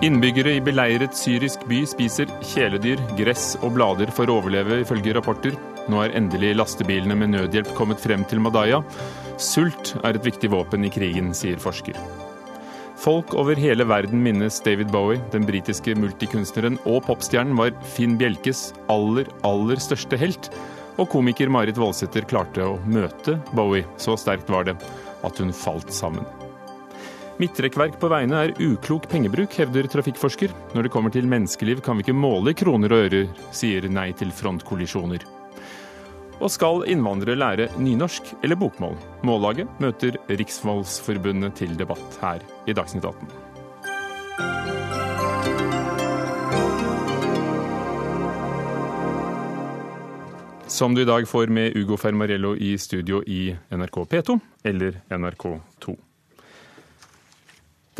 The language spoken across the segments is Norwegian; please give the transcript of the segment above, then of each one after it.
Innbyggere i beleiret syrisk by spiser kjæledyr, gress og blader for å overleve, ifølge rapporter. Nå er endelig lastebilene med nødhjelp kommet frem til Madaya. Sult er et viktig våpen i krigen, sier forsker. Folk over hele verden minnes David Bowie. Den britiske multikunstneren og popstjernen var Finn Bjelkes aller, aller største helt. Og komiker Marit Voldsæter klarte å møte Bowie. Så sterkt var det at hun falt sammen. Midtrekkverk på veiene er uklok pengebruk, hevder trafikkforsker. Når det kommer til menneskeliv kan vi ikke måle kroner og ører, sier Nei til frontkollisjoner. Og skal innvandrere lære nynorsk eller bokmål? Mållaget møter Riksmålsforbundet til debatt her i Dagsnytt 18. Som du i dag får med Ugo Fermarello i studio i NRK P2 eller NRK2.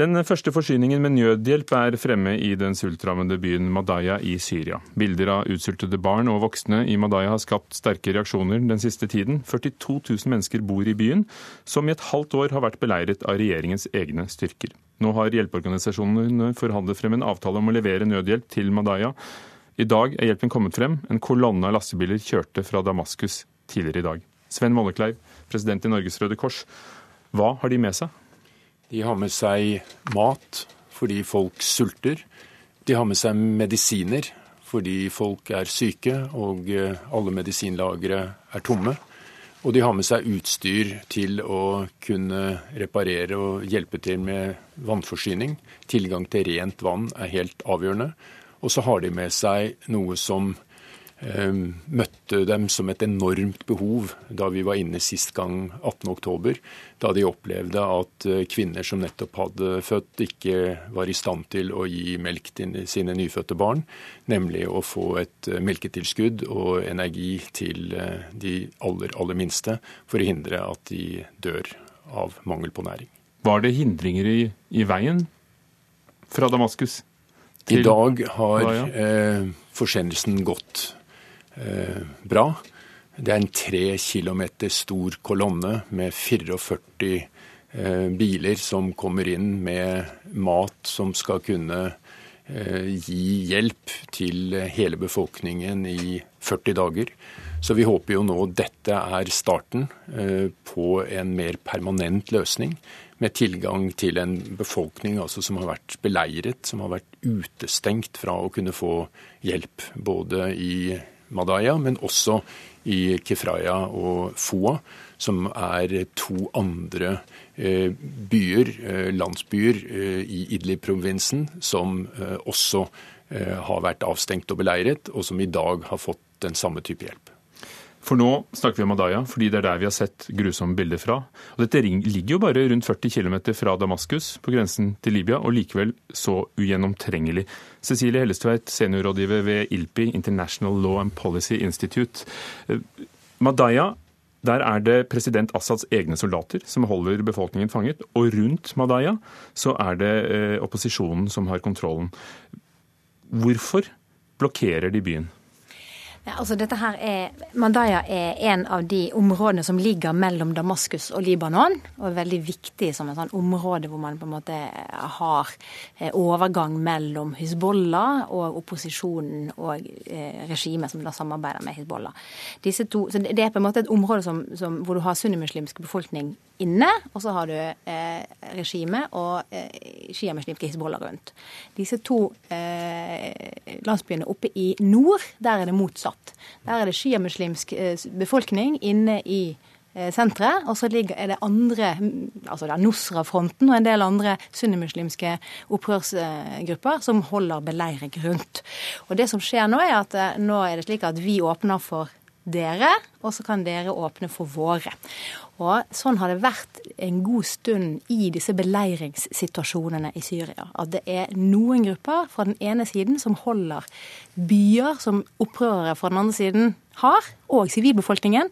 Den første forsyningen med nødhjelp er fremme i den sultrammede byen Madaya i Syria. Bilder av utsultede barn og voksne i Madaya har skapt sterke reaksjoner den siste tiden. 42 000 mennesker bor i byen, som i et halvt år har vært beleiret av regjeringens egne styrker. Nå har hjelpeorganisasjonene forhandlet frem en avtale om å levere nødhjelp til Madaya. I dag er hjelpen kommet frem. En kolonne av lastebiler kjørte fra Damaskus tidligere i dag. Sven Mollekleiv, president i Norges Røde Kors. Hva har de med seg? De har med seg mat fordi folk sulter. De har med seg medisiner fordi folk er syke og eh, alle medisinlagre er tomme. Og de har med seg utstyr til å kunne reparere og hjelpe til med vannforsyning. Tilgang til rent vann er helt avgjørende. Og så har de med seg noe som møtte dem som et enormt behov da vi var inne sist gang 18.10, da de opplevde at eh, kvinner som nettopp hadde født, ikke var i stand til å gi melk til sine nyfødte barn, nemlig å få et eh, melketilskudd og energi til de aller, aller minste, for å hindre at de dør av mangel på næring. Var det hindringer i, i veien fra Damaskus? I dag har eh, forsendelsen gått Eh, bra. Det er en tre kilometer stor kolonne med 44 eh, biler som kommer inn med mat som skal kunne eh, gi hjelp til hele befolkningen i 40 dager. Så vi håper jo nå dette er starten på en mer permanent løsning, med tilgang til en befolkning altså som har vært beleiret, som har vært utestengt fra å kunne få hjelp. Både i Madaya, men også i Kefraya og Foa, som er to andre eh, byer, eh, landsbyer eh, i Idlib-provinsen, som også har vært avstengt og beleiret, og som i dag har fått den samme type hjelp. For nå snakker vi om Madaya, fordi det er der vi har sett grusomme bilder fra. Og dette ligger jo bare rundt 40 km fra Damaskus, på grensen til Libya, og likevel så ugjennomtrengelig. Cecilie Hellestveit, seniorrådgiver ved ILPI, International Law and Policy Institute. Eh, Madaya, der er det president Assads egne soldater som holder befolkningen fanget. Og rundt Madaya så er det eh, opposisjonen som har kontrollen. Hvorfor blokkerer de byen? Ja, altså dette her er, Mandaya er en av de områdene som ligger mellom Damaskus og Libanon. Og er veldig viktig som et sånn område hvor man på en måte har eh, overgang mellom Hizbollah og opposisjonen og eh, regimet som da samarbeider med Hizbollah. To, så Det er på en måte et område som, som, hvor du har sunnimuslimsk befolkning inne, og så har du eh, regimet og eh, sjiamuslimske Hizbollah rundt. Disse to eh, landsbyene oppe i nord, der er det motsatt satt. Der er det sjiamuslimsk eh, befolkning inne i eh, senteret, og så er det andre, altså det er Nusra-fronten og en del andre sunnimuslimske opprørsgrupper som holder beleiring rundt. Og det som skjer nå, er at eh, nå er det slik at vi åpner for dere, og så kan dere åpne for våre. Og Sånn har det vært en god stund i disse beleiringssituasjonene i Syria. At det er noen grupper fra den ene siden som holder byer som opprørere fra den andre siden har, og sivilbefolkningen,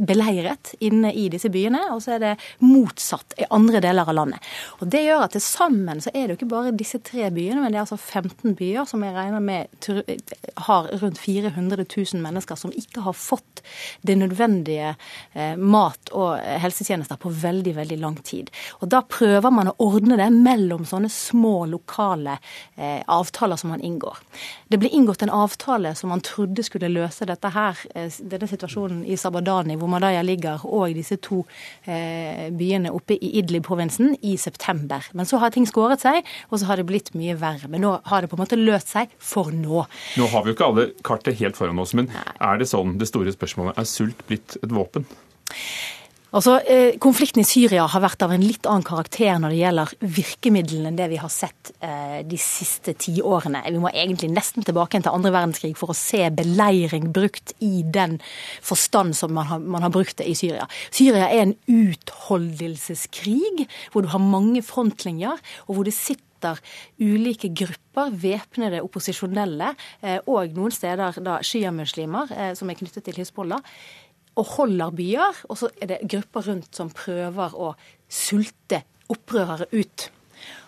beleiret inne i disse byene, og så er det motsatt i andre deler av landet. Og Det gjør at til sammen så er det jo ikke bare disse tre byene, men det er altså 15 byer som jeg regner med har rundt 400 000 mennesker som ikke har fått det nødvendige eh, mat og helsetjenester på veldig, veldig lang tid. Og Da prøver man å ordne det mellom sånne små lokale eh, avtaler som man inngår. Det ble inngått en avtale som man trodde skulle løse dette her, eh, denne situasjonen i Sabadani, hvor Madaya ligger, og disse to eh, byene oppe i Idlib-provinsen, i september. Men så har ting skåret seg, og så har det blitt mye verre. Men nå har det på en måte løst seg for nå. Nå har vi jo ikke alle kartet helt foran oss, men er det sånn, det store spørsmålet, er sult blitt et våpen? Altså, eh, Konflikten i Syria har vært av en litt annen karakter når det gjelder virkemidlene enn det vi har sett eh, de siste tiårene. Vi må egentlig nesten tilbake til andre verdenskrig for å se beleiring brukt i den forstand som man har, man har brukt det i Syria. Syria er en utholdelseskrig hvor du har mange frontlinjer, og hvor det sitter ulike grupper, væpnede opposisjonelle, eh, og noen steder da sjiamuslimer, som er knyttet til Hizbollah, og holder byer, og så er det grupper rundt som prøver å sulte opprørere ut.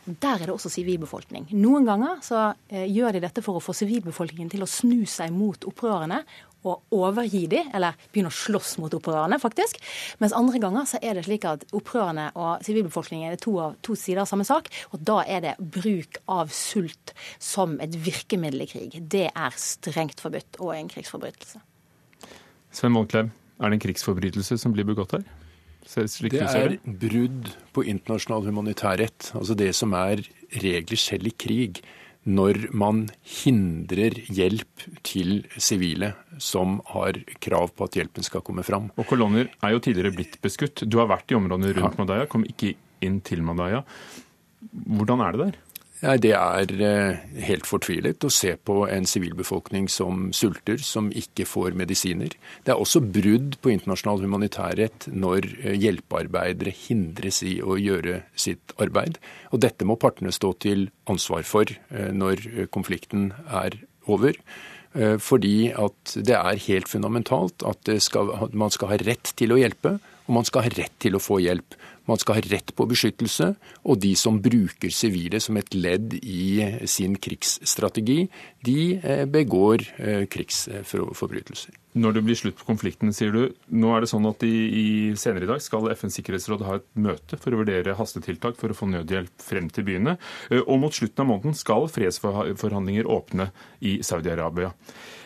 Der er det også sivilbefolkning. Noen ganger så eh, gjør de dette for å få sivilbefolkningen til å snu seg mot opprørerne og overgi dem, eller begynne å slåss mot opprørerne, faktisk. Mens andre ganger så er det slik at opprørerne og sivilbefolkningen er to, av, to sider av samme sak. Og da er det bruk av sult som et virkemiddel i krig. Det er strengt forbudt og en krigsforbrytelse. Sven Månklev, er det en krigsforbrytelse som blir begått her? det er brudd på internasjonal humanitærrett. Altså det som er regler selv i krig. Når man hindrer hjelp til sivile som har krav på at hjelpen skal komme fram. Og Kolonner er jo tidligere blitt beskutt. Du har vært i områdene rundt ja. Madaya, kom ikke inn til Madaya. Hvordan er det der? Nei, Det er eh, helt fortvilet å se på en sivilbefolkning som sulter, som ikke får medisiner. Det er også brudd på internasjonal humanitærrett når eh, hjelpearbeidere hindres i å gjøre sitt arbeid. Og dette må partene stå til ansvar for eh, når konflikten er over. Fordi at det er helt fundamentalt at skal, man skal ha rett til å hjelpe, og man skal ha rett til å få hjelp. Man skal ha rett på beskyttelse, og de som bruker sivile som et ledd i sin krigsstrategi, de eh, begår eh, krigsforbrytelser. Når det blir slutt på konflikten, sier du. Nå er det sånn at i, i senere i dag skal FNs sikkerhetsråd ha et møte for å vurdere hastetiltak for å få nødhjelp frem til byene. Eh, og mot slutten av måneden skal fredsforhandlinger åpne i Saudi-Arabia.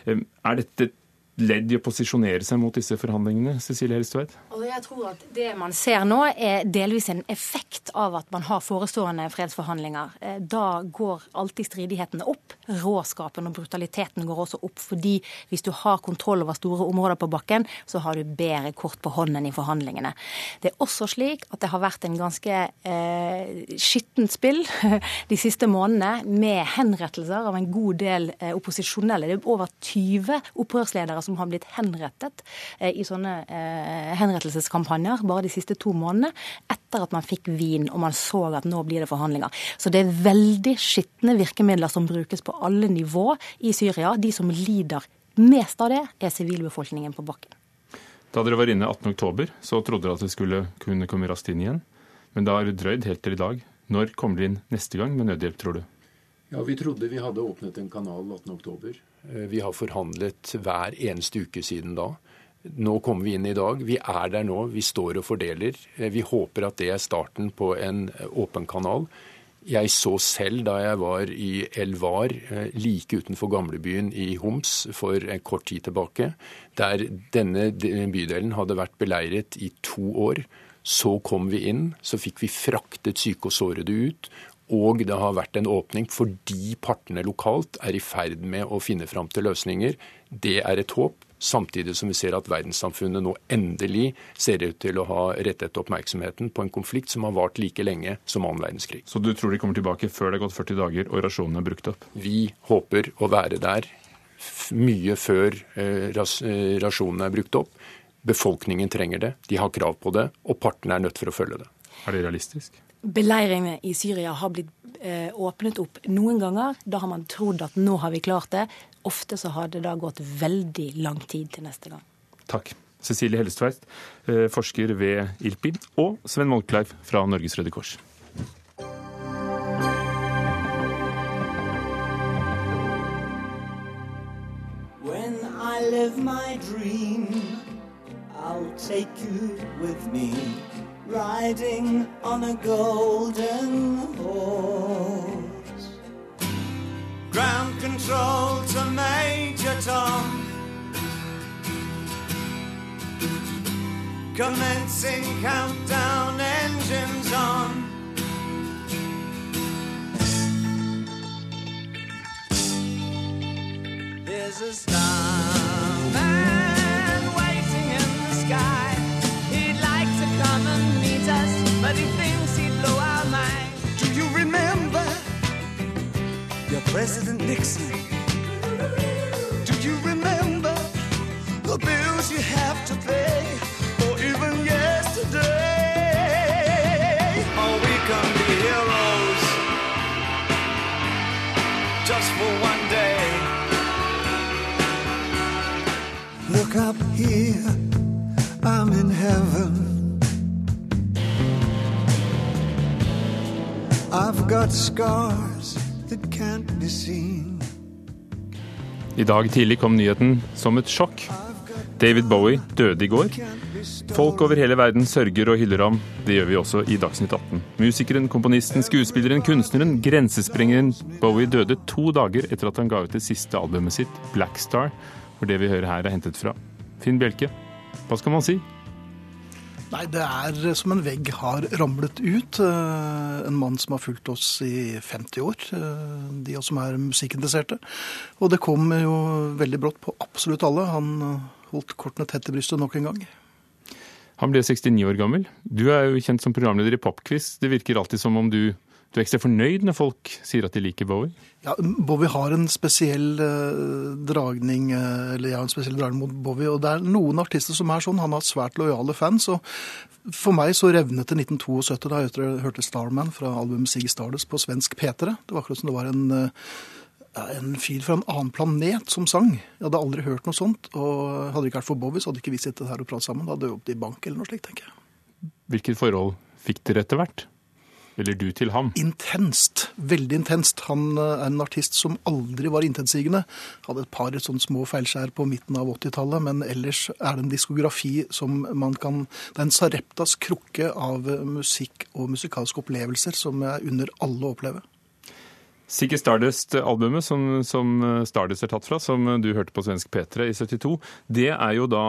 Er dette ledd i å posisjonere seg mot disse forhandlingene? Cecilie Helstveit? Altså, jeg tror at Det man ser nå, er delvis en effekt av at man har forestående fredsforhandlinger. Eh, da går alltid stridighetene opp. Råskapen og brutaliteten går også opp. fordi hvis du har kontroll over store områder på bakken, så har du bedre kort på hånden i forhandlingene. Det er også slik at det har vært en ganske eh, skittent spill de siste månedene med henrettelser av en god del eh, opposisjonelle. Det er over 20 opprørsledere som har blitt henrettet eh, i sånne eh, henrettelseskampanjer bare de siste to månedene, etter at man fikk vin og man så at nå blir det forhandlinger. Så det er veldig skitne virkemidler som brukes på alle nivå i Syria. De som lider mest av det, er sivilbefolkningen på bakken. Da dere var inne 18.10, så trodde dere at det skulle kunne komme raskt inn igjen. Men det har drøyd helt til i dag. Når kommer dere inn neste gang med nødhjelp, tror du? Ja, Vi trodde vi hadde åpnet en kanal 18.10. Eh, vi har forhandlet hver eneste uke siden da. Nå kommer vi inn i dag. Vi er der nå. Vi står og fordeler. Eh, vi håper at det er starten på en eh, åpen kanal. Jeg så selv da jeg var i Elvar, like utenfor gamlebyen i Homs for en kort tid tilbake, der denne bydelen hadde vært beleiret i to år. Så kom vi inn, så fikk vi fraktet syke og sårede ut, og det har vært en åpning fordi partene lokalt er i ferd med å finne fram til løsninger. Det er et håp, samtidig som vi ser at verdenssamfunnet nå endelig ser ut til å ha rettet oppmerksomheten på en konflikt som har vart like lenge som annen verdenskrig. Så du tror de kommer tilbake før det har gått 40 dager og rasjonene er brukt opp? Vi håper å være der mye før eh, eh, rasjonene er brukt opp. Befolkningen trenger det, de har krav på det, og partene er nødt for å følge det. Er det realistisk? Beleiringene i Syria har blitt eh, åpnet opp noen ganger. Da har man trodd at nå har vi klart det. Ofte så har det da gått veldig lang tid til neste gang. Takk. Cecilie Hellestveit, forsker ved ILPI, og Sven Molkleiv fra Norges Røde Kors. When I live my dream, I'll take you with me, riding on a golden horse. Ground control to Major Tom. Commencing countdown, engines on. There's a starman your President Nixon? Do you remember the bills you have to pay, or even yesterday? Oh, we can be heroes just for one day. Look up here, I'm in heaven. I've got scars I dag tidlig kom nyheten som et sjokk. David Bowie døde i går. Folk over hele verden sørger og hyller ham. Det gjør vi også i Dagsnytt 18. Musikeren, komponisten, skuespilleren, kunstneren, grensesprengeren Bowie døde to dager etter at han ga ut det siste albumet sitt, Black Star hvor det vi hører her er hentet fra. Finn Bjelke, hva skal man si? Nei, det er som en vegg har ramlet ut. Eh, en mann som har fulgt oss i 50 år, eh, de som er musikkinteresserte. Og det kom jo veldig brått på absolutt alle. Han eh, holdt kortene tett i brystet nok en gang. Han ble 69 år gammel. Du er jo kjent som programleder i Popquiz. Det virker alltid som om du du er ekstra fornøyd når folk sier at de liker Bowie? Ja, Bowie har en spesiell uh, dragning eller eller ja, en spesiell dragning mot Bowie. og Det er noen artister som er sånn. Han har svært lojale fans. og For meg så revnet det 1972 da jeg hørte Starman fra albumet Sig Stardust på svensk P3. Det var akkurat som det var en, uh, en fyr fra en annen planet som sang. Jeg hadde aldri hørt noe sånt. og Hadde det ikke vært for Bowie, så hadde ikke vi sittet her og pratet sammen. Da hadde vi jobbet i bank eller noe slikt, tenker jeg. Hvilket forhold fikk dere etter hvert? Eller du til ham? Intenst. Veldig intenst. Han eh, er en artist som aldri var intensigende. Hadde et par sånne små feilskjær på midten av 80-tallet, men ellers er det en diskografi som man kan Det er en Sareptas krukke av musikk og musikalske opplevelser som er under alle å oppleve. Sikke Stardust-albumet som, som, Stardust er tatt fra, som du hørte på svensk P3 i 72, det er jo da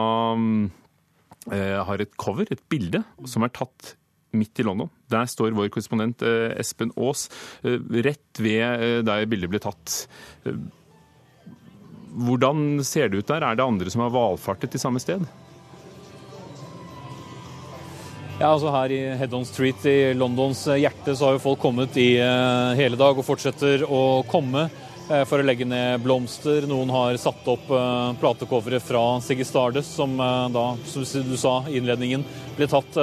eh, har et cover, et bilde, som er tatt midt i London. Der står vår korrespondent eh, Espen Aas eh, rett ved eh, der bildet ble tatt. Hvordan ser det ut der? Er det andre som har valfartet til samme sted? Ja, altså Her i Head-on Street i Londons hjerte så har jo folk kommet i hele dag og fortsetter å komme for å legge ned blomster. Noen har satt opp platecovere fra Siggy Stardust, som da, som du sa i innledningen, ble tatt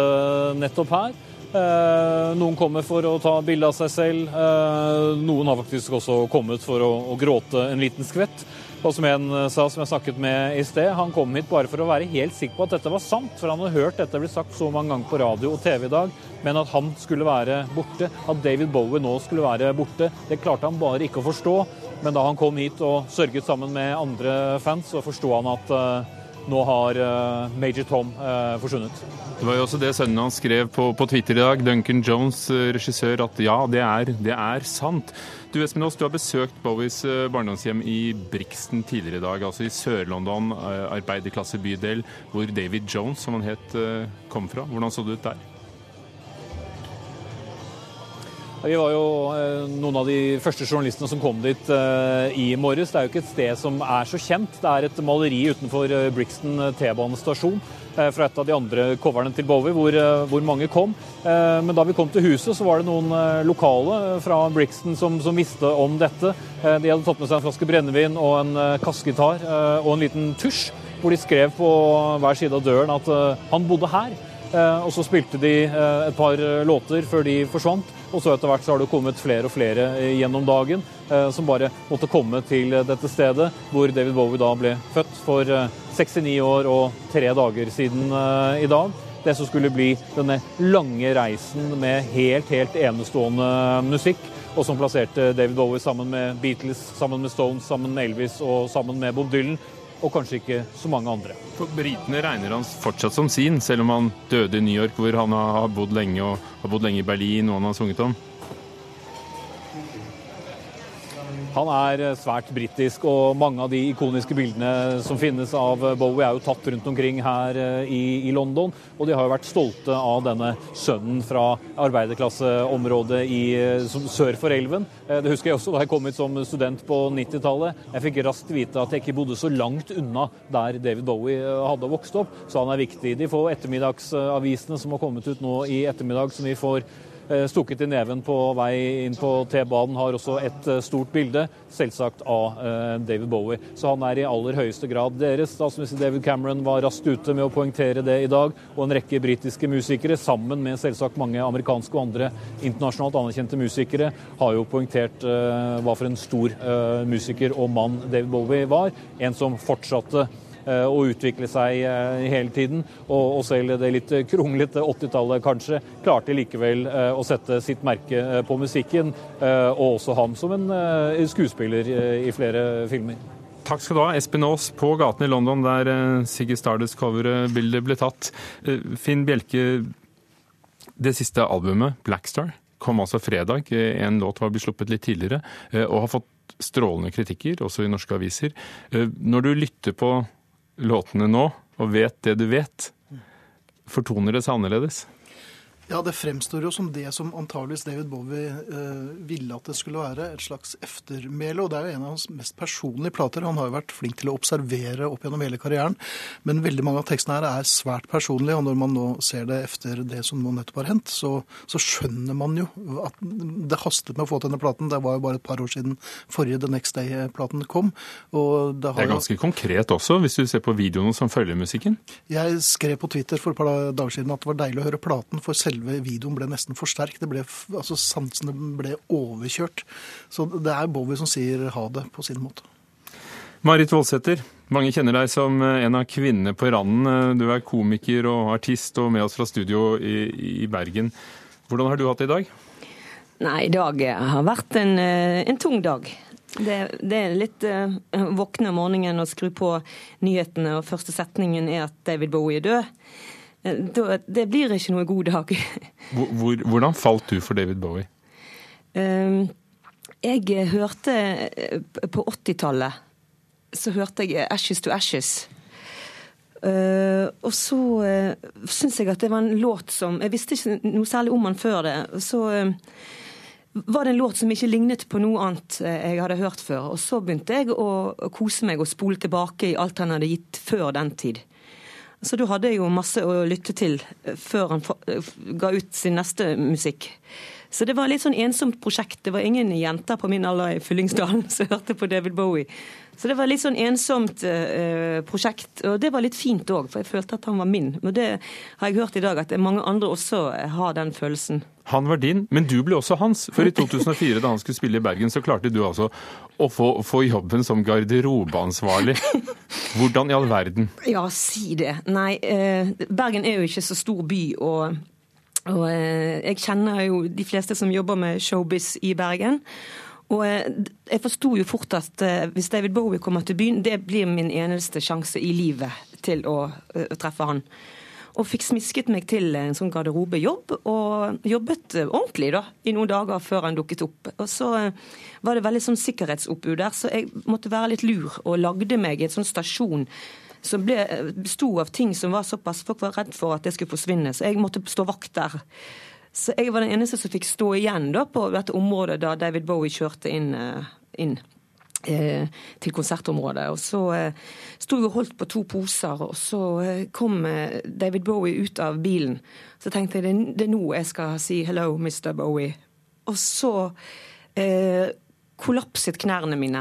nettopp her. Eh, noen kommer for å ta bilde av seg selv. Eh, noen har faktisk også kommet for å, gråte en liten skvett. Og som en eh, sa, som jeg snakket med i sted, han kom hit bare for å være helt sikker på at dette var sant. For han hadde hørt dette bli sagt så mange ganger på radio og TV i dag. Men at han skulle være borte, at David Bowie nå skulle være borte, det klarte han bare ikke å forstå. Men da han kom hit og sørget sammen med andre fans, så forsto han at nå har uh, Major Tom uh, forsvunnet. Det var jo også det sønnen hans skrev på, på Twitter i dag, Duncan Jones, regissør, at ja, det er, det er sant. Du Espen Aas, du har besøkt Bowies barndomshjem i Brixton tidligere i dag, altså i Sør-London, arbeiderklassebydel, hvor David Jones, som han het, kom fra. Hvordan så det ut der? Vi var jo eh, noen av de første journalistene som kom dit eh, i morges. Det er jo ikke et sted som er så kjent. Det er et maleri utenfor eh, Brixton T-banestasjon fra et av de andre coverne til Bowie, hvor, hvor, mange kom. Men da vi kom til huset, så var det noen lokale fra Brixton som, som visste om dette. De hadde tatt med seg en flaske brennevin og en kassegitar og en liten tusj, hvor de skrev på hver side av døren at han bodde her. Og så spilte de et par låter før de forsvant. Og så etter hvert så har det kommet flere og flere gjennom dagen som bare måtte komme til dette stedet hvor David Bowie da ble født for 69 år og tre dager siden i dag det som skulle bli denne lange reisen med helt, helt enestående musikk, og som plasserte David Bowie sammen med Beatles, sammen med Stones, sammen med Elvis og sammen med Bob Dylan. Og kanskje ikke så mange andre. For Britene regner han fortsatt som sin, selv om han døde i New York, hvor han har bodd lenge, og har bodd lenge i Berlin, og han har sunget om. Han er eh, svært britisk, og mange av de ikoniske bildene som finnes av Bowie, er jo tatt rundt omkring her eh, i, i London. Og de har jo vært stolte av denne sønnen fra arbeiderklasseområdet i, som, sør for elven. Det husker jeg også da jeg kom hit som student på 90-tallet. Jeg fikk raskt vite at jeg ikke bodde så langt unna der David Bowie hadde vokst opp, så han er viktig. De få ettermiddagsavisene som har kommet ut nå i ettermiddag, som vi får Eh, stukket i neven på vei inn på T-banen, har også et eh, stort bilde, selvsagt av eh, David Bowie. Så han er i aller høyeste grad deres. Statsminister David Cameron var raskt ute med å poengtere det i dag, og en rekke britiske musikere, sammen med selvsagt mange amerikanske og andre internasjonalt anerkjente musikere, har jo poengtert hva for en stor musiker og mann David Bowie var. En som fortsatte Eh, og utvikle seg eh, hele tiden. Og, selv det litt kronglete 80-tallet kanskje, klarte likevel eh, å sette sitt merke på musikken, og også ham som en skuespiller i flere filmer. Takk skal du ha, Espen Aas på gaten i London, der Siggy Stardust-coverbildet ble tatt. Finn Bjelke, det siste albumet, 'Blackstar', kom altså fredag. En låt var blitt sluppet litt tidligere, og har fått strålende kritikker, også i norske aviser. Når du lytter på låtene nå, og vet det du vet, fortoner det seg annerledes? Ja, det fremstår jo som det som antageligvis David Bowie eh, ville at det skulle være. Et slags eftermæle. Og det er jo en av hans mest personlige plater. Han har jo vært flink til å observere opp gjennom hele karrieren. Men veldig mange av tekstene her er svært personlige. Og når man nå ser det efter det som nå nettopp har hendt, så, så, skjønner man jo at det hastet med å få til denne platen. Det var jo bare et par år siden forrige The Next Day-platen kom. Og det, det er ganske jo... konkret også, hvis du ser på videoene som følger musikken? Jeg skrev på Twitter for et par dager siden at det var deilig å høre platen. for selv selve videoen ble nesten for sterk. Det ble, altså Sansene ble overkjørt. Så det er Bowie som sier ha det på sin måte. Marit Voldsæter, mange kjenner deg som en av kvinnene på randen. Du er komiker og artist og med oss fra studio i, i Bergen. Hvordan har du hatt det i dag? Nei, i dag har vært en, eh, en tung dag. Det, det, er litt uh, våkne om morgenen og skru på nyhetene, og første setningen er at David Bowie er død. Det blir ikke noe god dag. Hvor, hvordan falt du for David Bowie? Ehm, jeg hørte eh, På 80-tallet så hørte jeg 'Ashes to Ashes'. Uh, og så uh, syns jeg at det var en låt som Jeg visste ikke noe særlig om han før det. Så var det en låt som ikke lignet på noe annet jeg hadde hørt før. Og så begynte jeg å kose meg og spole tilbake i alt han hadde gitt før den tid. Så du hadde jo masse å lytte til eh, før han eh, ga ut sin neste musikk. Så det var litt sånn ensomt prosjekt. Det var ingen jenter på min alder i Fyllingsdalen som hørte på David Bowie. Så det var litt sånn ensomt eh, prosjekt. Og det var litt fint òg, for jeg følte at han var min. Og det har jeg hørt i dag, at mange andre også har den følelsen. Han var din, men du ble også hans. For i 2004, da han skulle spille i Bergen, så klarte du altså å få, få jobben som garderobeansvarlig. Hvordan i all verden? Ja, si det. Nei, eh, Bergen er jo ikke så stor by. og og jeg kjenner jo de fleste som jobber med showbiz i Bergen. Og eh, jeg forsto jo fort at eh, hvis David Bowie kommer til byen, det blir min eneste sjanse i livet til å, å eh, treffe han. Og fikk smisket meg til en sånn garderobejobb, og jobbet ordentlig da, i noen dager før han dukket opp. Og så var det veldig sånn sikkerhetsoppbud der, så jeg måtte være litt lur og lagde meg en sånn stasjon som besto av ting som var såpass Folk var redd for at det skulle forsvinne, så jeg måtte stå vakt der. Så jeg var den eneste som fikk stå igjen da på dette området da David Bowie kjørte inn, eh, inn eh, til konsertområdet. Og så eh, sto jeg og holdt på to poser, og så eh, kom David Bowie ut av bilen. Så tenkte jeg det, er nå jeg skal si 'hello, Mr. Bowie'. Og så kollapset knærne mine.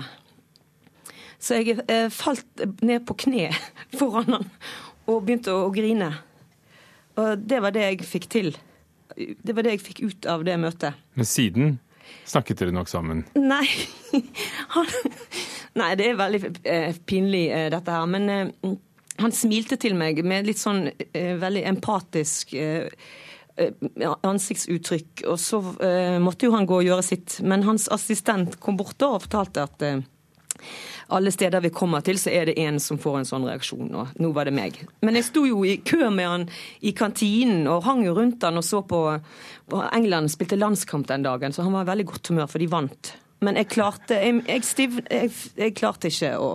Så jeg falt ned på kne foran han og begynte å, å grine. Og det var det jeg fikk til. Det var det jeg fikk ut av det møtet. Men siden snakket dere nok sammen? Nei. Nei, det er veldig eh, pinlig, eh, dette her. Men eh, han smilte til meg med litt sånn veldig empatisk ansiktsuttrykk. Og så måtte jo han gå og gjøre sitt. Men hans assistent kom bort da og fortalte at alle steder vi kommer til, så er det en som får en sånn reaksjon. Og nå var det meg. Men jeg sto jo i kø med han i kantinen og hang jo rundt han og så på England spilte landskamp den dagen, så han var i veldig godt humør, for de vant. Men jeg klarte jeg, jeg, stiv, jeg, jeg klarte ikke å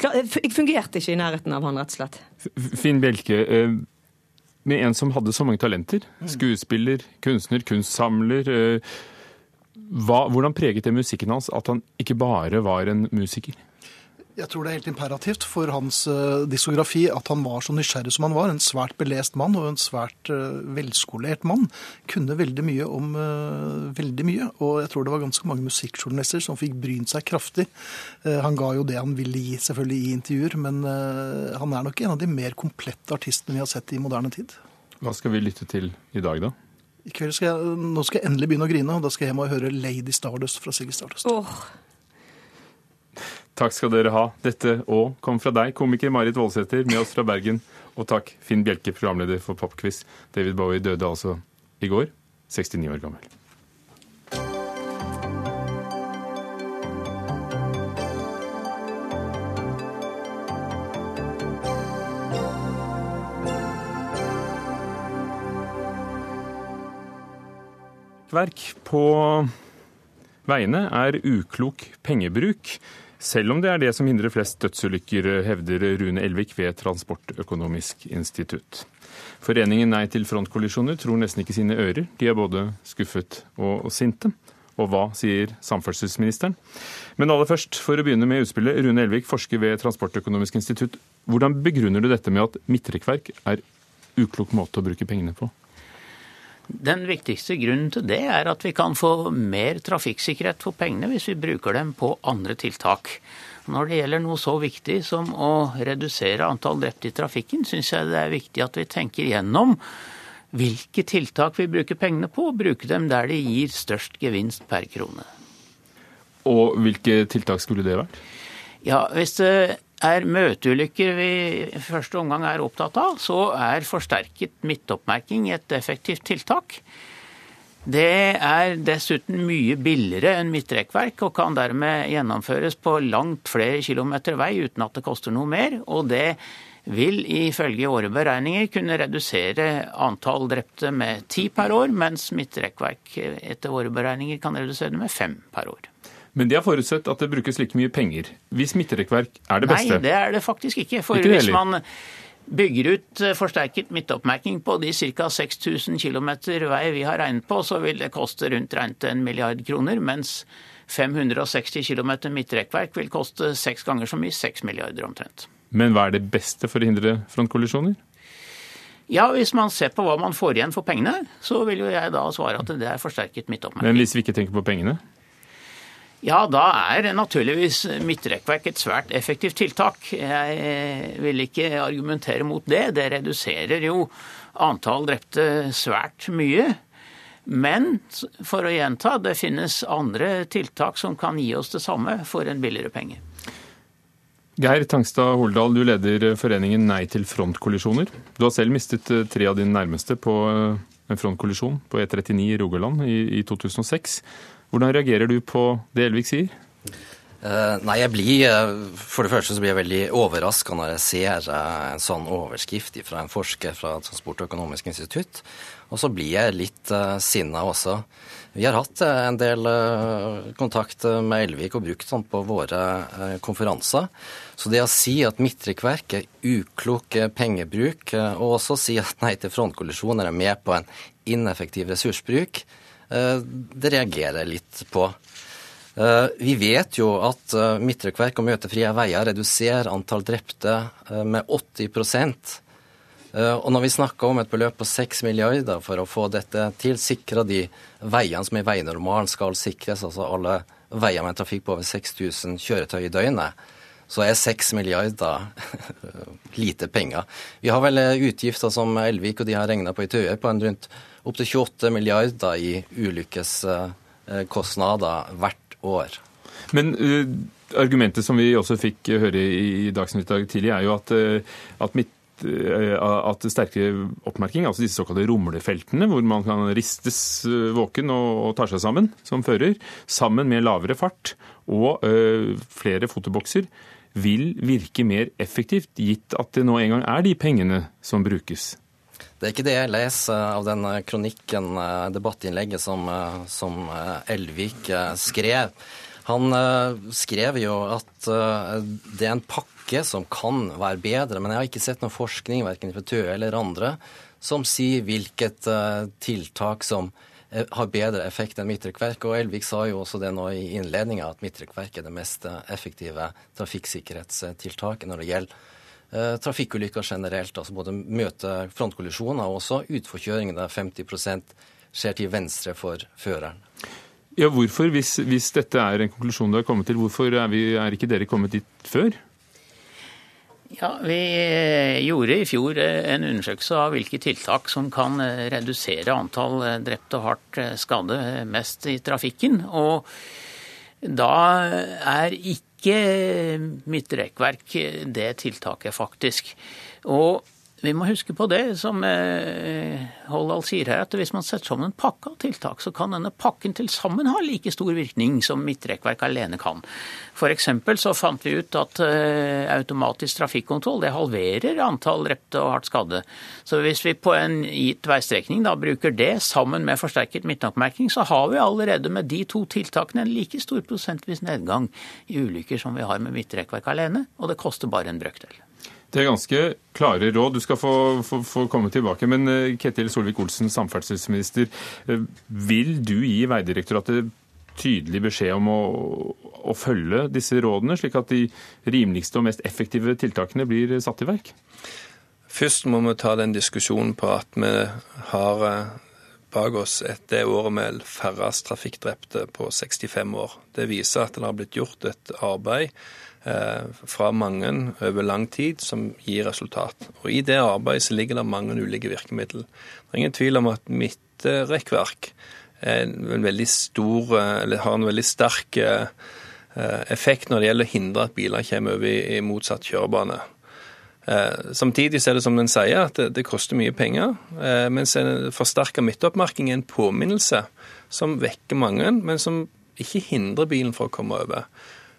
Jeg fungerte ikke i nærheten av han, rett og slett. Finn Bjelke, eh, med en som hadde så mange talenter, skuespiller, kunstner, kunstsamler eh, hva, hvordan preget det musikken hans at han ikke bare var en musiker? Jeg tror det er helt imperativt for hans uh, diskografi at han var så nysgjerrig som han var. En svært belest mann og en svært uh, velskolert mann. Kunne veldig mye om uh, veldig mye. Og jeg tror det var ganske mange musikkjournalister som fikk brynt seg kraftig. han ga jo det han ville gi, selvfølgelig i intervjuer, men han er nok en av de mer komplette artistene vi har sett i moderne tid. Hva skal vi lytte til i dag, da? I kveld skal jeg, nå skal jeg endelig begynne å grine, og da skal jeg hjem og høre Lady Stardust fra Siggy Stardust. Oh. Takk skal dere ha. Dette òg kom fra deg, komiker Marit Voldsæter, med oss fra Bergen. Og takk, Finn Bjelke, programleder for Popquiz. David Bowie døde altså i går, 69 år gammel. Midtrekkverk på veiene er uklok pengebruk. Selv om det er det som hindrer flest dødsulykker, hevder Rune Elvik ved Transportøkonomisk institutt. Foreningen Nei til frontkollisjoner tror nesten ikke sine ører. De er både skuffet og sinte. Og hva sier samferdselsministeren? Men aller først, for å begynne med utspillet. Rune Elvik, forsker ved Transportøkonomisk institutt. Hvordan begrunner du dette med at midtrekkverk er uklok måte å bruke pengene på? Den viktigste grunnen til det er at vi kan få mer trafikksikkerhet for pengene hvis vi bruker dem på andre tiltak. Når det gjelder noe så viktig som å redusere antall drepte i trafikken, syns jeg det er viktig at vi tenker gjennom hvilke tiltak vi bruker pengene på, og bruke dem der de gir størst gevinst per krone. Og hvilke tiltak skulle det vært? Ja, Hvis det er møteulykker vi i første omgang er opptatt av, så er forsterket midtoppmerking et effektivt tiltak. Det er dessuten mye billigere enn midtrekkverk og kan dermed gjennomføres på langt flere kilometer vei uten at det koster noe mer. Og det vil ifølge våre beregninger kunne redusere antall drepte med ti per år, mens midtrekkverk etter våre beregninger kan redusere det med fem per år. Men de har forutsett at det brukes like mye penger. Hvis midtrekkverk er det beste? Nei, det er det faktisk ikke. For ikke hvis man bygger ut eh, forsterket midtoppmerking på de ca. 6000 km vei vi har regnet på, så vil det koste rundt regnet en milliard kroner. Mens 560 km midtrekkverk vil koste seks ganger så mye, 6 milliarder omtrent. Men hva er det beste for å hindre frontkollisjoner? Ja, Hvis man ser på hva man får igjen for pengene, så vil jo jeg da svare at det er forsterket midtoppmerking. Men hvis vi ikke tenker på pengene? Ja, da er naturligvis midtrekkverk et svært effektivt tiltak. Jeg eh, vil ikke argumentere mot det. Det reduserer jo antall drepte svært mye. Men for å gjenta, det finnes andre tiltak som kan gi oss det samme for en billigere penge. Geir Tangstad Holdal, du leder foreningen Nei til frontkollisjoner. Du har selv mistet eh, tre av dine nærmeste på eh, en frontkollisjon på E39 i Rogaland i 2006. Hvordan reagerer du på det Elvik sier? Uh, nei, jeg blir, uh, For det første så blir jeg veldig overraska når jeg ser uh, en sånn overskrift fra en forsker fra Transportøkonomisk institutt. Og så blir jeg litt uh, sinna også. Vi har hatt en del kontakt med Elvik og brukt sånn på våre konferanser. Så det å si at midtrekkverk er uklok pengebruk, og også si at nei til frontkollisjoner er med på en ineffektiv ressursbruk, Eh, det reagerer jeg litt på. Eh, vi vet jo at eh, midtrekkverk og møtefrie veier reduserer antall drepte med 80% og når vi snakker om et beløp på 6 milliarder for å få dette til, sikre de veiene som i veinormalen skal sikres, altså alle veier med trafikk på over 6000 kjøretøy i døgnet, så er 6 milliarder lite penger. Vi har vel utgifter som Elvik og de har regna på i Tøye, på en rundt opptil 28 milliarder i ulykkeskostnader hvert år. Men uh, argumentet som vi også fikk høre i Dagsnytt i dag tidlig, er jo at, uh, at midt at sterkere oppmerking, altså disse såkalte rumlefeltene, hvor man kan ristes våken og, ta seg sammen som fører, sammen med lavere fart og øh, flere fotobokser, vil virke mer effektivt, gitt at det nå en gang er de pengene som brukes. Det er ikke det jeg leser av den kronikken, debattinnlegget, som, som Elvik skrev. Han skrev jo at det er en pakke som kan være bedre, men jeg har ikke sett noe forskning, verken fra Tøe eller andre, som sier hvilket tiltak som har bedre effekt enn midtrekkverk. Og Elvik sa jo også det nå i innledninga, at midtrekkverk er det mest effektive trafikksikkerhetstiltaket når det gjelder Eh, trafikkulykker generelt. altså Både møte frontkollisjoner og også utforkjøring, der 50% skjer til venstre for føreren. Ja, hvorfor, hvis, hvis, dette er en konklusjon du har kommet til, hvorfor er, vi, er ikke dere kommet dit før? Ja, Vi eh, gjorde i fjor eh, en undersøkelse av hvilke tiltak som kan redusere antall drepte og hardt skadde mest i trafikken. Og da er ikke ikke midtrekkverk det tiltaket, faktisk. Og vi må huske på det som eh, Holdal sier her, at hvis man setter sammen en pakke av tiltak, så kan denne pakken til sammen ha like stor virkning som midtrekkverk alene kan. F.eks. så fant vi ut at eh, automatisk trafikkontroll det halverer antall drepte og hardt skadde. Så hvis vi på en gitt veistrekning da bruker det sammen med forsterket midtoppmerking, så har vi allerede med de to tiltakene en like stor prosentvis nedgang i ulykker som vi har med midtrekkverk alene, og det koster bare en brøkdel. Det er ganske klare råd. Du skal få, få, få komme tilbake. Men eh, Ketil Solvik-Olsen, samferdselsminister. Eh, vil du gi Vegdirektoratet tydelig beskjed om å, å, følge disse rådene, slik at de rimeligste og mest effektive tiltakene blir satt i verk? Først må vi ta den diskusjonen på at vi har eh, bak oss det året med færrest trafikkdrepte på 65 år. Det viser at det har blitt gjort et arbeid fra mange over lang tid som gir resultat. Og I det arbeidet så ligger det mange ulike virkemidler. Det er ingen tvil om at midtrekkverk eller har en veldig sterk eh, effekt når det gjelder å hindre at biler kommer over i, motsatt kjørebane. Eh, samtidig er det som den sier, at det, koster mye penger. mens en forsterka midtoppmerking er en påminnelse som vekker mange, men som ikke hindrer bilen fra å komme over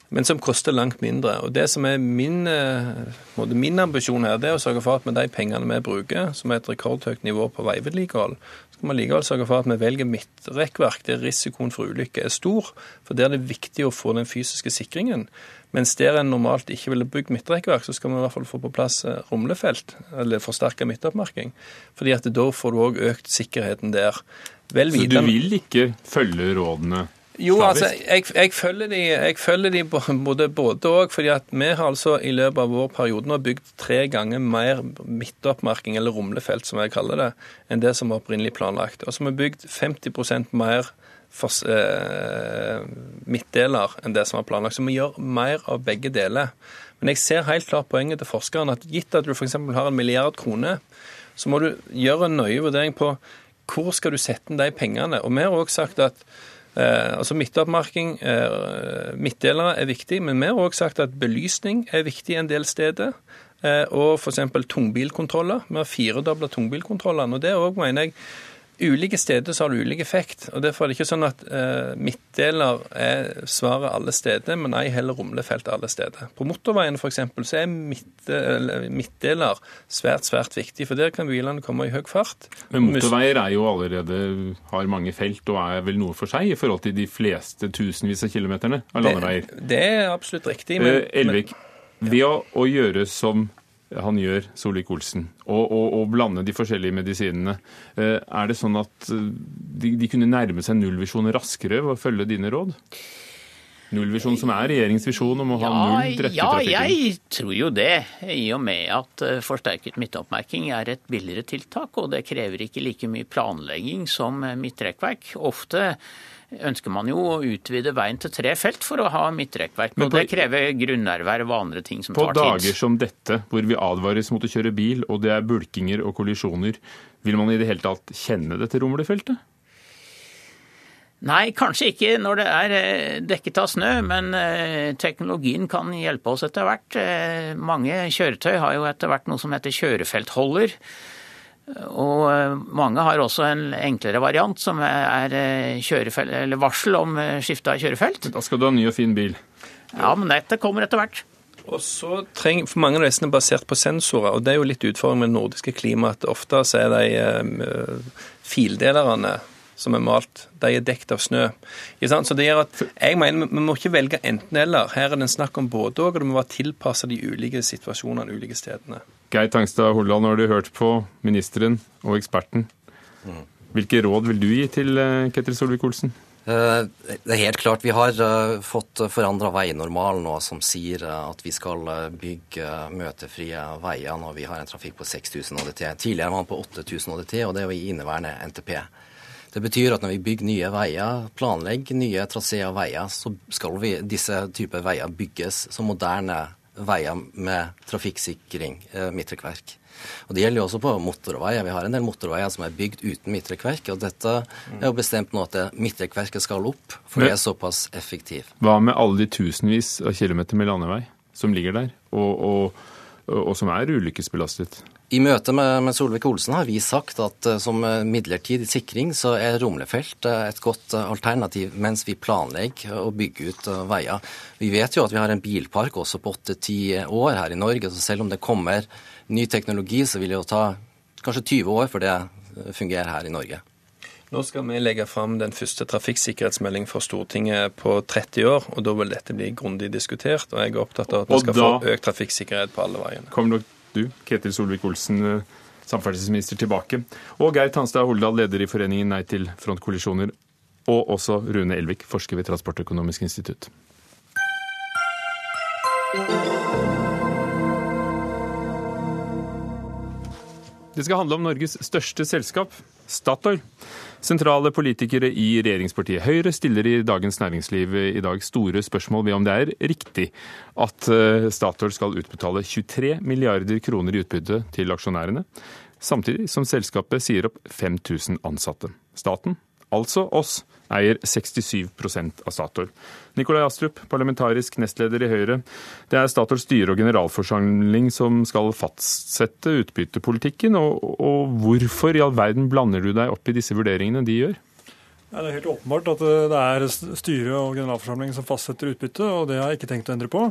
men som koster langt mindre. Og Det som er min, eh, min ambisjon her, det er å sørge for at med de pengene vi bruker, som er et rekordhøyt nivå på veivedlikehold, skal vi likevel sørge for at vi velger midtrekkverk der risikoen for ulykke er stor. For der er det viktig å få den fysiske sikringen. Mens der en normalt ikke ville bygd midtrekkverk, så skal vi i hvert fall få på plass eh, rumlefelt, eller forsterka midtoppmerking. Fordi at da får du òg økt sikkerheten der. Vel så du vil ikke følge rådene jo, altså, jeg, jeg, følger de, jeg følger de både både og. fordi at vi har altså i løpet av vår periode nå bygd tre ganger mer midtoppmerking, eller rumlefelt som jeg kaller det, enn det som var opprinnelig planlagt. Og så har vi bygd 50 mer for, eh, midtdeler enn det som var planlagt. Så vi gjør mer av begge deler. Men jeg ser helt klart poenget til forskeren at gitt at du f.eks. har en milliard kroner, så må du gjøre en nøye vurdering på hvor skal du sette inn de pengene. Og vi har også sagt at altså Midtoppmerking, eh, midtdelere er viktig, men vi har òg sagt at belysning er viktig en del steder. Eh, og f.eks. tungbilkontroller. Vi har firedobla tungbilkontrollene. og Det òg mener jeg Ulike steder så har det ulik effekt. og Derfor er det ikke sånn at eh, midtdeler er svaret alle steder, men ei heller rumlefelt alle steder. På motorveien f.eks. så er midt, midtdeler svært, svært viktig, for der kan bilene komme i høy fart. Men motorveier er jo allerede har mange felt og er vel noe for seg i forhold til de fleste tusenvis av kilometerne av landeveier? Det, det er absolutt riktig. Men, eh, Elvik, ved å, å gjøre som han gjør, Solvik-Olsen, og, og, og, blande de forskjellige medisinene. Eh, er det sånn at eh, de, de kunne nærme seg nullvisjonen raskere ved å følge dine råd? Nullvisjon som er regjeringens visjon om å ha null drepte i trafikken? Ja, jeg tror jo det. I og med at eh, forsterket midtoppmerking er et billigere tiltak, og det krever ikke like mye planlegging som midtrekkverk. Ofte ønsker man jo å utvide veien til tre felt for å ha midtrekkverk. Og det krever grunnerverv og andre ting som tar tid. På dager som dette, hvor vi advares mot å kjøre bil, og det er bulkinger og kollisjoner, vil man i det hele tatt kjenne dette rumlefeltet? Nei, kanskje ikke når det er eh, dekket av snø, men eh, teknologien kan hjelpe oss etter hvert. Eh, mange kjøretøy har jo etter hvert noe som heter kjørefeltholder. Og mange har også en enklere variant som er varsel om skifte av kjørefelt. Da skal du ha ny og fin bil. Ja, men dette kommer etter hvert. Og så trenger, for Mange av disse er basert på sensorer, og det er jo litt utfordring med det nordiske klimaet. Ofte så er de eh, fildelerne som er malt, de er dekt av snø. Så det gjør at jeg mener Vi må ikke velge enten-eller. Her er det en snakk om både og, og det må være tilpassa de ulike situasjonene de ulike stedene. Geir Tangstad Holland, nå har du hørt på ministeren og eksperten. Hvilke råd vil du gi til eh, Ketil Solvik-Olsen? Eh, det er helt klart. Vi har eh, fått forandra veinormal nå som sier at vi skal bygge møtefrie veier når vi har en trafikk på 6000 ÅDT. Tidligere var den på 8000 ÅDT, og det er jo i inneværende NTP. Det betyr at når vi bygger nye veier, planlegger nye traseer og veier, så skal vi, disse typer veier bygges som moderne veier med trafikksikring, eh, midtrekkverk. Og Det gjelder jo også på motorveier. Vi har en del motorveier som er bygd uten midtrekkverk. og Dette er jo bestemt nå at midtrekkverket skal opp, for det er såpass effektivt. Hva med alle de tusenvis av kilometer med landevei som ligger der, og, og, og som er ulykkesbelastet? I møte med, med Solvik-Olsen har vi sagt at uh, som midlertidig sikring så er rumlefelt uh, et godt uh, alternativ mens vi planlegger å bygge ut veier. Vi vet jo at vi har en bilpark også på åtte-ti år her i Norge, så selv om det kommer ny teknologi, så vil det jo ta kanskje 20 år før det fungerer her i Norge. Nå skal vi legge fram den første trafikksikkerhetsmeldingen for Stortinget på 30 år, og da vil dette bli grundig diskutert. og Jeg er opptatt av at vi skal få økt trafikksikkerhet på alle veiene. Kommer dere du, Ketil Solvik-Olsen, eh, samferdselsminister, tilbake. Og Geir Tanstad Holdal, leder i foreningen Nei til frontkollisjoner. Og også Rune Elvik, forsker ved Transportøkonomisk institutt. Det skal handle om Norges største selskap, Statoil. Sentrale politikere i regjeringspartiet Høyre stiller i Dagens Næringsliv i dag store spørsmål ved om det er riktig at eh, Statoil skal utbetale 23 milliarder kroner i utbytte til aksjonærene, samtidig som selskapet sier opp 5000 ansatte. Staten altså oss, eier 67% av Statoil. Nikolai Astrup, parlamentarisk nestleder i Høyre. Det er Statoils styre og generalforsamling som skal fastsette utbyttepolitikken. Og, og hvorfor i all verden blander du deg opp i disse vurderingene de gjør? Ja, det er helt åpenbart at eh, det er styret og generalforsamlingen som fastsetter utbytte, og det har jeg ikke tenkt å endre på.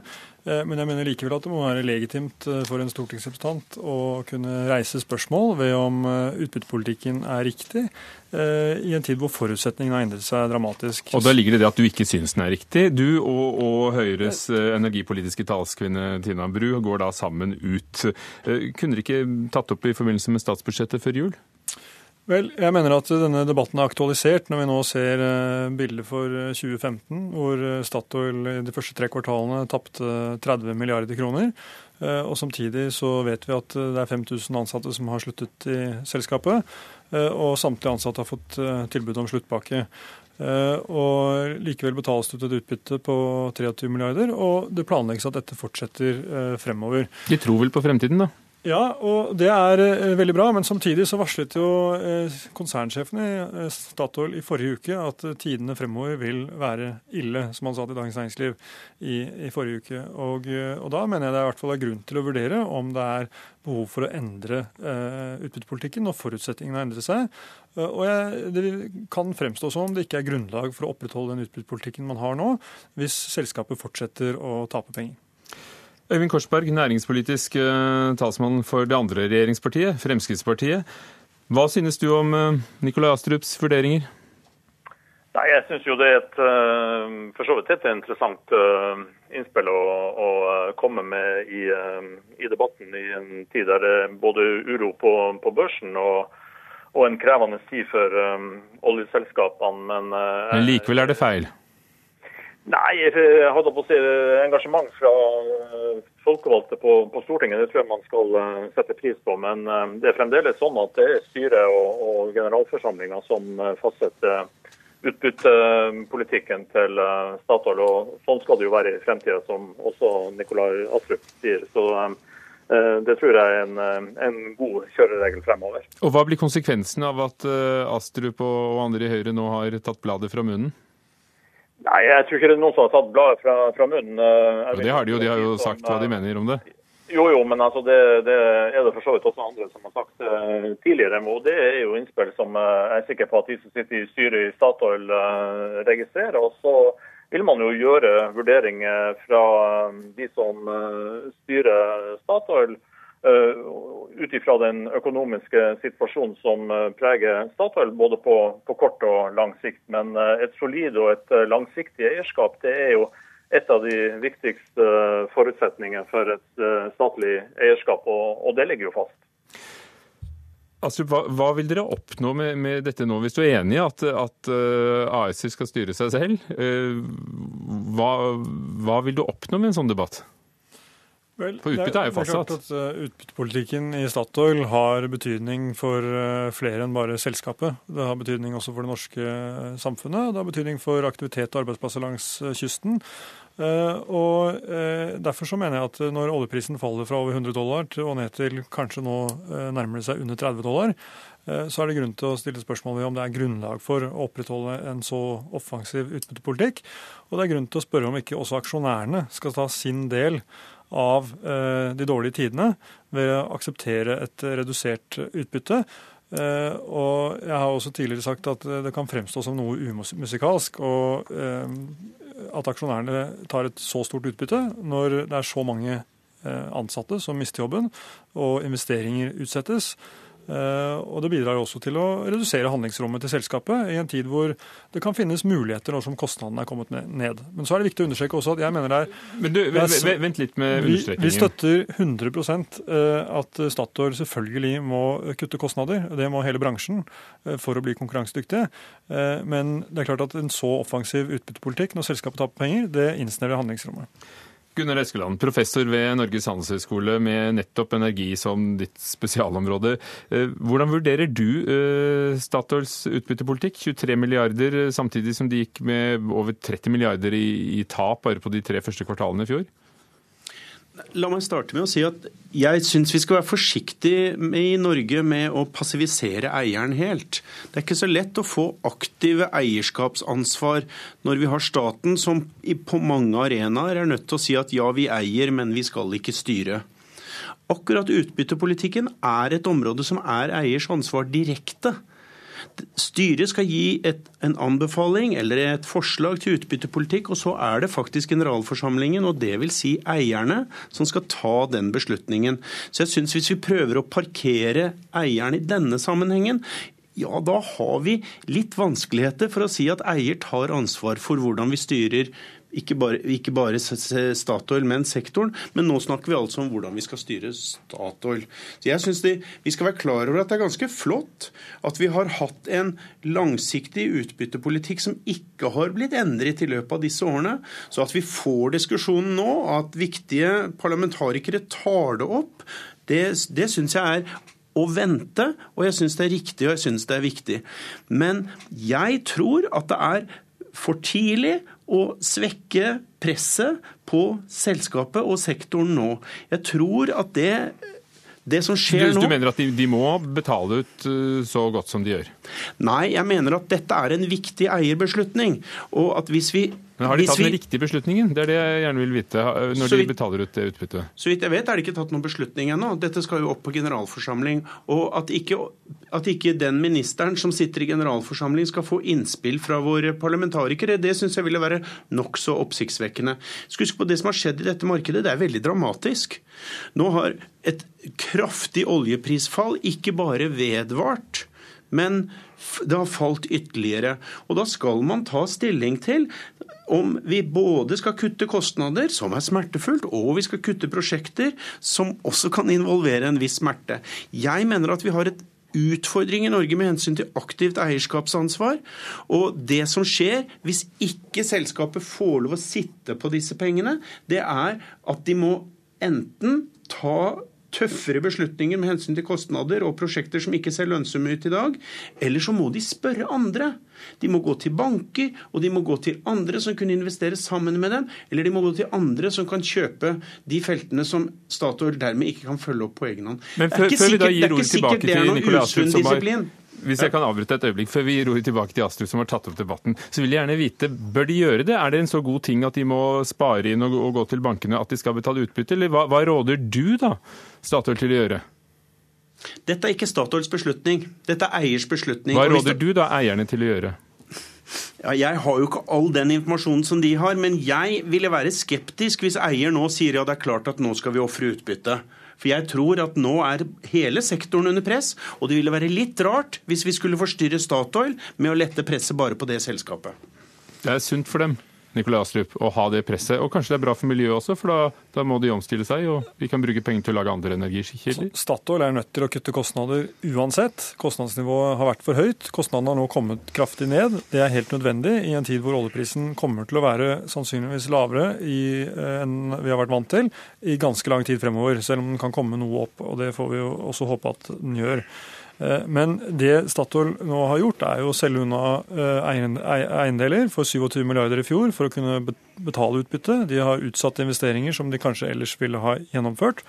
Eh, men jeg mener likevel at det må være legitimt eh, for en stortingsrepresentant å kunne reise spørsmål ved om utbyttepolitikken er riktig, i en tid hvor forutsetningene har endret seg dramatisk. Og da ligger det det at du ikke syns den er riktig. Du og, og Høyres energipolitiske talskvinne Tina Bru går da sammen ut. Kunne dere ikke tatt opp i forbindelse med statsbudsjettet før jul? Vel, jeg mener at denne debatten er aktualisert når vi nå ser bildet for 2015, eh, hvor eh, Statoil i de første tre kvartalene tapte 30 milliarder kroner. Og samtidig så vet vi at det er 5000 ansatte som har sluttet i selskapet. Og samtlige ansatte har fått tilbud om sluttpakke. Og likevel betales det ut et utbytte på 23 milliarder, og det planlegges at dette fortsetter fremover. De tror vel på fremtiden, da? Ja, og det er eh, veldig bra. Men samtidig så varslet jo eh, konsernsjefen i eh, Statoil i forrige uke at tidene fremover vil være ille, som han sa til Dagens Næringsliv i, i forrige uke. Og, og, da mener jeg det i hvert fall er grunn til å vurdere om det er behov for å endre eh, utbyttepolitikken når forutsetningene har endret seg. Og jeg, Det kan fremstå som om det ikke er grunnlag for å opprettholde den utbyttepolitikken man har nå, hvis selskapet fortsetter å tape penger. Øyvind Korsberg, næringspolitisk eh, talsmann for det andre regjeringspartiet, Fremskrittspartiet. Hva synes du om eh, Nikolai Astrups vurderinger? Nei, Jeg syns jo det er et eh, for så vidt et interessant innspill å, å komme med i, i, debatten i en tid der det er både uro på, på børsen og, og, en krevende tid for um, oljeselskapene. Men, uh, men likevel er det feil? Nei, jeg hadde på å si engasjement fra eh, folkevalgte på, på, Stortinget. Det tror jeg man skal uh, sette pris på. Men uh, det er fremdeles sånn at det er styret og, og generalforsamlinga som fastsetter utbyttepolitikken til Statoil. Og sånn skal det jo være i fremtida, som også Nikolai Astrup sier. Så det tror jeg er en, en, god kjøreregel fremover. Og Hva blir konsekvensen av at Astrup og andre i Høyre nå har tatt bladet fra munnen? Nei, jeg tror ikke det er noen som har tatt bladet fra, fra munnen. Eh, ja, det har de jo, de har jo sagt hva de mener om det. Jo, jo, men altså det, det er det for så vidt også andre som har sagt uh, tidligere. Og det er jo innspill som uh, jeg er sikker på at de som sitter i styret i Statoil registrerer. Og så vil man jo gjøre vurderinger fra de som styrer Statoil Eh, ut ifra den økonomiske situasjonen som eh, preger Statoil, både på, på, kort og lang sikt. Men eh, et solid og et langsiktig eierskap det er jo et av de viktigste forutsetningene for et statlig eierskap, og, og det ligger jo fast. Astrup, hva, hva, vil dere oppnå med, med, dette nå, hvis du er enig i at, at uh, AS skal styre seg selv? Uh, hva, hva, vil du oppnå med en sånn debatt? Vel, for utbytte er jo fastsatt. Det er klart at uh, Utbyttepolitikken i Statoil har betydning for uh, flere enn bare selskapet. Det har betydning også for det norske uh, samfunnet. Det har betydning for aktivitet og arbeidsplasser langs kysten. Og Derfor så mener jeg at når oljeprisen faller fra over 100 dollar til, og ned til kanskje nå nærmer det seg under 30 dollar, så er det grunn til å stille spørsmål ved om det er grunnlag for å opprettholde en så offensiv utbyttepolitikk. Og det er grunn til å spørre om ikke også aksjonærene skal ta sin del av eh, de dårlige tidene ved å akseptere et redusert utbytte. Eh, og jeg har også tidligere sagt at det kan fremstå som noe umusikalsk og eh, at aksjonærene tar et så stort utbytte når det er så mange ansatte som mister jobben og investeringer utsettes. Eh, og det bidrar også til å redusere handlingsrommet til selskapet i en tid hvor det kan finnes muligheter når som kostnadene er kommet ned. Men så er det viktig å understreke også at jeg mener det er Men du, Vent litt med understrekingen. Vi, vi støtter 100 eh, at Statoil selvfølgelig må kutte kostnader. Det må hele bransjen eh, for å bli konkurransedyktige. Men det er klart at en så offensiv utbyttepolitikk når selskapet taper penger, det innsnevrer handlingsrommet. Gunnar Eskeland, professor ved Norges handelshøyskole med nettopp energi som ditt spesialområde. Eh, hvordan vurderer du eh, Statoils utbyttepolitikk? 23 milliarder samtidig som de gikk med over 30 milliarder i, i tap bare på de tre første kvartalene i fjor? La meg starte med å si at jeg syns vi skal være forsiktige i Norge med å passivisere eieren helt. Det er ikke så lett å få aktive eierskapsansvar når vi har staten som på mange arenaer er nødt til å si at ja, vi eier, men vi skal ikke styre. Akkurat utbyttepolitikken er et område som er eiers ansvar direkte. Styret skal gi et, en anbefaling eller et forslag til utbyttepolitikk, og så er det faktisk generalforsamlingen, og det vil si eierne, som skal ta den beslutningen. Så jeg syns hvis vi prøver å parkere eieren i denne sammenhengen, ja, da har vi litt vanskeligheter for å si at eier tar ansvar for hvordan vi styrer ikke bare, ikke bare, Statoil, men sektoren. Men nå snakker vi altså om hvordan vi skal styre Statoil. Så jeg synes de, Vi skal være klar over at det er ganske flott at vi har hatt en langsiktig utbyttepolitikk som ikke har blitt endret i løpet av disse årene. Så at vi får diskusjonen nå, at viktige parlamentarikere tar det opp, det, det syns jeg er å vente, og jeg syns det er riktig og jeg syns det er viktig. Men jeg tror at det er for tidlig å svekke presset på selskapet og sektoren nå. Jeg tror at det, det som skjer du, nå Du mener at de, de, må betale ut eh, så godt som de gjør? Nei, jeg mener at dette er en viktig eierbeslutning. Og at hvis vi men Har de tatt vi, den riktige beslutningen? Det er det jeg gjerne vil vite når de betaler ut det utbyttet. Så vidt jeg vet er det ikke tatt noen beslutning ennå. Dette skal jo opp på generalforsamling. Og at ikke, at ikke den ministeren som sitter i generalforsamling skal få innspill fra våre parlamentarikere, det syns jeg ville være nokså oppsiktsvekkende. Husk på det som har skjedd i dette markedet. Det er veldig dramatisk. Nå har et kraftig oljeprisfall ikke bare vedvart, men det har falt ytterligere. Og da skal man ta stilling til om vi både skal kutte kostnader, som er smertefullt, og vi skal kutte prosjekter som også kan involvere en viss smerte. Jeg mener at vi har et utfordring i Norge med hensyn til aktivt eierskapsansvar. Og det som skjer hvis ikke selskapet får lov å sitte på disse pengene, det er at de må enten ta tøffere beslutninger med hensyn til kostnader og prosjekter som ikke ser lønnsomme ut i dag, eller så må de spørre andre. De må gå til banker, og de må gå til andre som kunne investere sammen med dem, eller de må gå til andre som kan kjøpe de feltene som Statoil dermed ikke kan følge opp på egen hånd. Men før, sikkert vi da gir ordet tilbake til Nikolai Astrup, som har hvis jeg kan avbryte et øyeblikk før vi ror tilbake til Astrup, som har tatt opp debatten, så vil jeg gjerne vite, bør de gjøre det? Er det en så god ting at de må spare inn og, gå til bankene at de skal betale utbytte, eller hva, hva råder du da Statoil til å gjøre? Dette er ikke Statoils beslutning. Dette er eiers beslutning. Hva råder du da eierne til å gjøre? Ja, jeg har jo ikke all den informasjonen som de har, men jeg ville være skeptisk hvis eier nå sier ja, det er klart at nå skal vi ofre utbytte. For jeg tror at nå er hele sektoren under press, og det ville være litt rart hvis vi skulle forstyrre Statoil med å lette presset bare på det selskapet. Det er sunt for dem. Nikolai Astrup, å ha det presset. Og kanskje det er bra for miljøet også, for da, da, må de omstille seg, og vi kan bruke penger til å lage andre energikilder. Statoil er nødt til å kutte kostnader uansett. Kostnadsnivået har vært for høyt. Kostnadene har nå kommet kraftig ned. Det er helt nødvendig i en tid hvor oljeprisen kommer til å være sannsynligvis lavere eh, enn vi har vært vant til i ganske lang tid fremover, selv om den kan komme noe opp. og Det får vi jo også håpe at den gjør. Eh, men det Statoil nå har gjort, er jo å selge unna eh, eiendeler for 27 milliarder i fjor for å kunne betale utbytte. De har utsatt investeringer som de kanskje ellers ville ha gjennomført.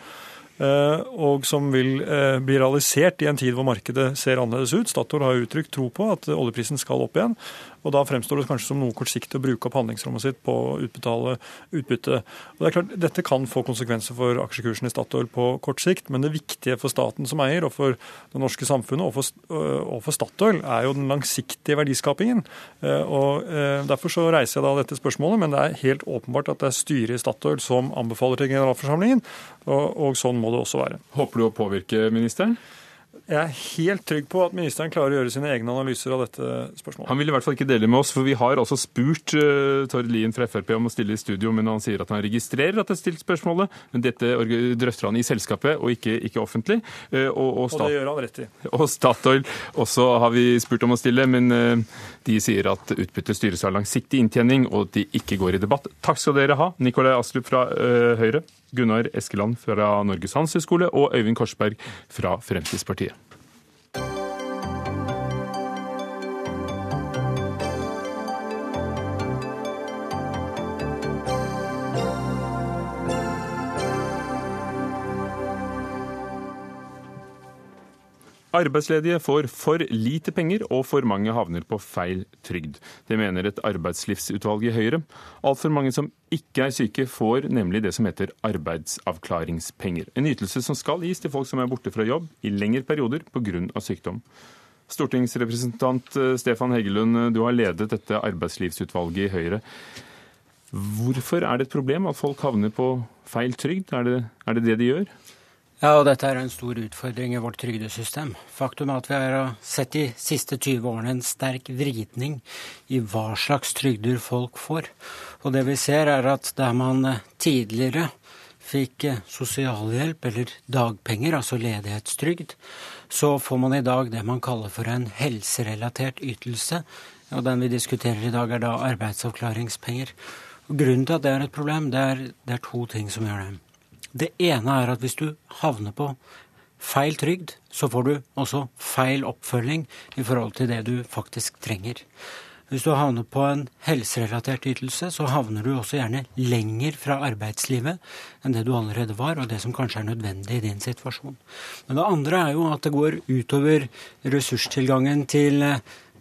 Eh, og som vil bli realisert i en tid hvor markedet ser annerledes ut. Statoil har uttrykt tro på at oljeprisen skal opp igjen. Og Da fremstår det kanskje som noe kortsiktig å bruke opp handlingsrommet sitt på å utbetale utbytte. Og det er klart, Dette kan få konsekvenser for aksjekursen i Statoil på kort sikt, men det viktige for staten som eier, og for det norske samfunnet og for, og for Statoil, er jo den langsiktige verdiskapingen. Og Derfor så reiser jeg da dette spørsmålet, men det er helt åpenbart at det er styret i Statoil som anbefaler til generalforsamlingen, og, og sånn må det også være. Håper du å påvirke ministeren? Jeg er helt trygg på at ministeren klarer å gjøre sine egne analyser av dette spørsmålet. Han vil i hvert fall ikke dele med oss, for vi har også spurt uh, Tord Lien fra Frp om å stille i studio, men han sier at han registrerer at det er stilt spørsmålet. Men dette drøfter han i selskapet og ikke, ikke offentlig. Uh, og, og, og, det gjør han rett i. Og Statoil også har vi spurt om å stille, men uh, de sier at utbyttet styres av langsiktig inntjening, og at de ikke går i debatt. Takk skal dere ha, Nikolai Astrup fra Høyre. Gunnar Eskeland fra Norges handelshøyskole og Øyvind Korsberg fra Fremskrittspartiet. Arbeidsledige får for lite penger, og for mange havner på feil trygd. Det mener et arbeidslivsutvalg i Høyre. Altfor mange som ikke er syke, får nemlig det som heter arbeidsavklaringspenger. En ytelse som skal gis til folk som er borte fra jobb i lengre perioder pga. sykdom. Stortingsrepresentant eh, Stefan Heggelund, du har ledet dette arbeidslivsutvalget i Høyre. Hvorfor er det et problem at folk havner på feil trygd? Er det er det, det de gjør? Ja, og dette er en stor utfordring i vårt trygdesystem. Faktum er at vi har sett de siste 20 årene en sterk vridning i hva slags trygder folk får. Og det vi ser er at der man tidligere fikk sosialhjelp eller dagpenger, altså ledighetstrygd, så får man i dag det man kaller for en helserelatert ytelse. Og den vi diskuterer i dag, er da arbeidsavklaringspenger. Og grunnen til at det er et problem, det er, det er to ting som gjør det. Det ene er at hvis du havner på feil trygd, så får du også feil oppfølging i forhold til det du faktisk trenger. Hvis du havner på en helserelatert ytelse, så havner du også gjerne lenger fra arbeidslivet enn det du allerede var, og det som kanskje er nødvendig i din situasjon. Men det andre er jo at det går utover ressurstilgangen til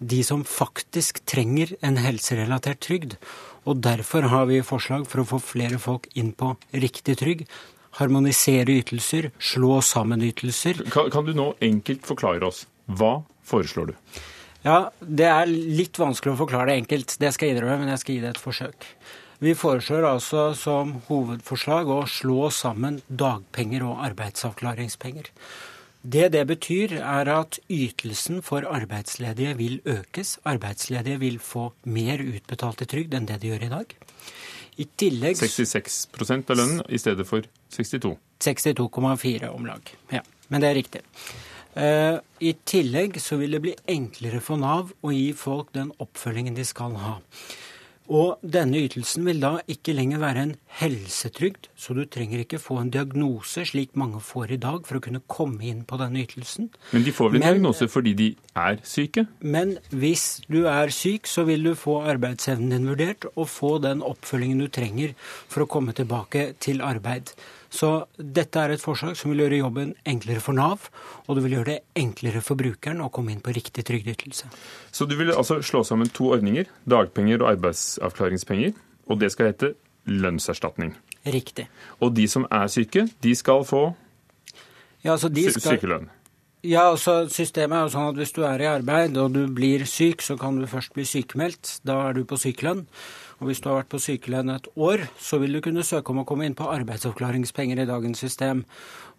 de som faktisk trenger en helserelatert trygd. Og derfor har vi forslag for å få flere folk inn på riktig trygd, harmonisere ytelser, slå sammen ytelser. Kan, kan, du nå enkelt forklare oss hva foreslår du? Ja, Det er litt vanskelig å forklare det enkelt, det skal jeg innrømme, men jeg skal gi det et forsøk. Vi foreslår altså som hovedforslag å slå sammen dagpenger og arbeidsavklaringspenger. Det det betyr, er at ytelsen for arbeidsledige vil økes. Arbeidsledige vil få mer utbetalt i trygd enn det de gjør i dag. I tillegg 66 av lønnen i stedet for 62? 62,4 om lag, ja. Men det er riktig. Eh, I tillegg så vil det bli enklere for Nav å gi folk den oppfølgingen de skal ha. Og denne ytelsen vil da ikke lenger være en helsetrygd, så du trenger ikke få en diagnose slik mange får i dag for å kunne komme inn på denne ytelsen. Men de får vel en men, diagnose fordi de er syke? Men hvis du er syk, så vil du få arbeidsevnen din vurdert og få den oppfølgingen du trenger for å komme tilbake til arbeid. Så dette er et forslag som vil gjøre jobben enklere for Nav, og det vil gjøre det enklere for brukeren å komme inn på riktig trygdeytelse. Så du vil altså slå sammen to ordninger, dagpenger og arbeidsavklaringspenger, og det skal hete lønnserstatning? Riktig. Og de som er syke, de skal få ja, altså de skal... sykelønn? Ja, altså Systemet er jo sånn at hvis du er i arbeid og du blir syk, så kan du først bli sykemeldt. Da er du på sykelønn. Og hvis du har vært på sykelønn et år, så vil du kunne søke om å komme inn på arbeidsavklaringspenger i dagens system.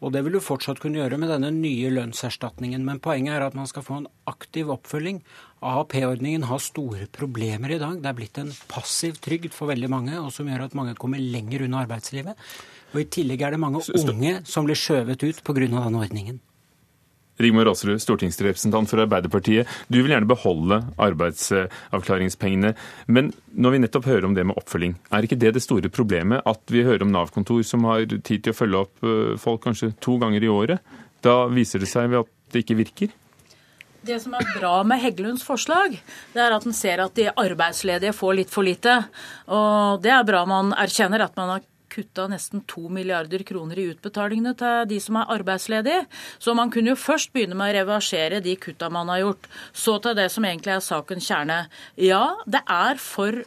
Og det vil du fortsatt kunne gjøre med denne nye lønnserstatningen. Men poenget er at man skal få en aktiv oppfølging. AAP-ordningen har store problemer i dag. Det er blitt en passiv trygd for veldig mange, og som gjør at mange kommer lenger unna arbeidslivet. Og i tillegg er det mange unge som blir skjøvet ut pga. denne ordningen. Rigmor Aasrud, stortingsrepresentant for Arbeiderpartiet. Du vil gjerne beholde arbeidsavklaringspengene. Men når vi nettopp hører om det med oppfølging, er ikke det det store problemet? At vi hører om Nav-kontor som har tid til å følge opp eh, folk kanskje to ganger i året? Da viser det seg at det ikke virker? Det som er bra med Heggelunds forslag, det er at en ser at de arbeidsledige får litt for lite. Og det er bra man erkjenner at man har kutta nesten to milliarder kroner i utbetalingene til de som er arbeidsledige. Så man kunne jo først begynne med å reversere de kutta man har gjort. Så til det som egentlig er sakens kjerne. Ja, det er for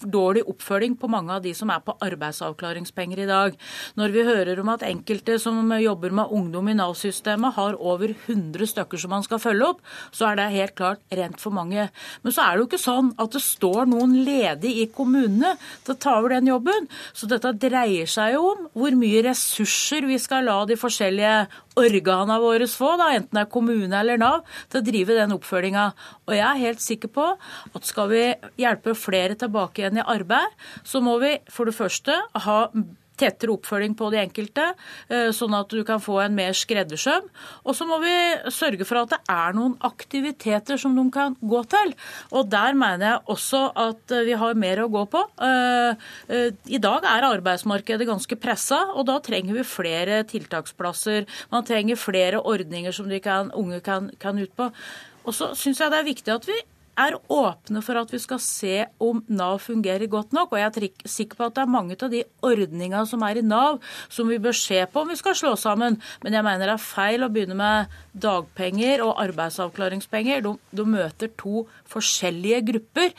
dårlig oppfølging på mange av de som er på arbeidsavklaringspenger i dag. Når vi hører om at enkelte som jobber med ungdom i Nav-systemet har over 100 stykker som man skal følge opp, så er det helt klart rent for mange. Men så er det jo ikke sånn at det står noen ledig i kommunene til å ta over den jobben. Så dette dreier seg jo om hvor mye ressurser vi skal la de forskjellige organene våre få, da, enten det er kommune eller Nav, til å drive den oppfølginga. Og jeg er helt sikker på at skal vi hjelpe flere tilbake igjen i arbeid, så må vi for det første ha tettere oppfølging på de enkelte, eh, sånn at du kan få en mer skreddersøm. Og så må vi sørge for at det er noen aktiviteter som de kan gå til. Og der mener jeg også at eh, vi har mer å gå på. Eh, I dag er arbeidsmarkedet ganske pressa, og da trenger vi flere tiltaksplasser. Man trenger flere ordninger som kan, unge kan, kan ut på. Og så syns jeg det er viktig at vi er åpne for at vi skal se om Nav fungerer godt nok. Og jeg er sikker på at det er mange av de ordningene som er i Nav som vi bør se på om vi skal slå sammen. Men jeg mener det er feil å begynne med dagpenger og arbeidsavklaringspenger. De, de møter to forskjellige grupper.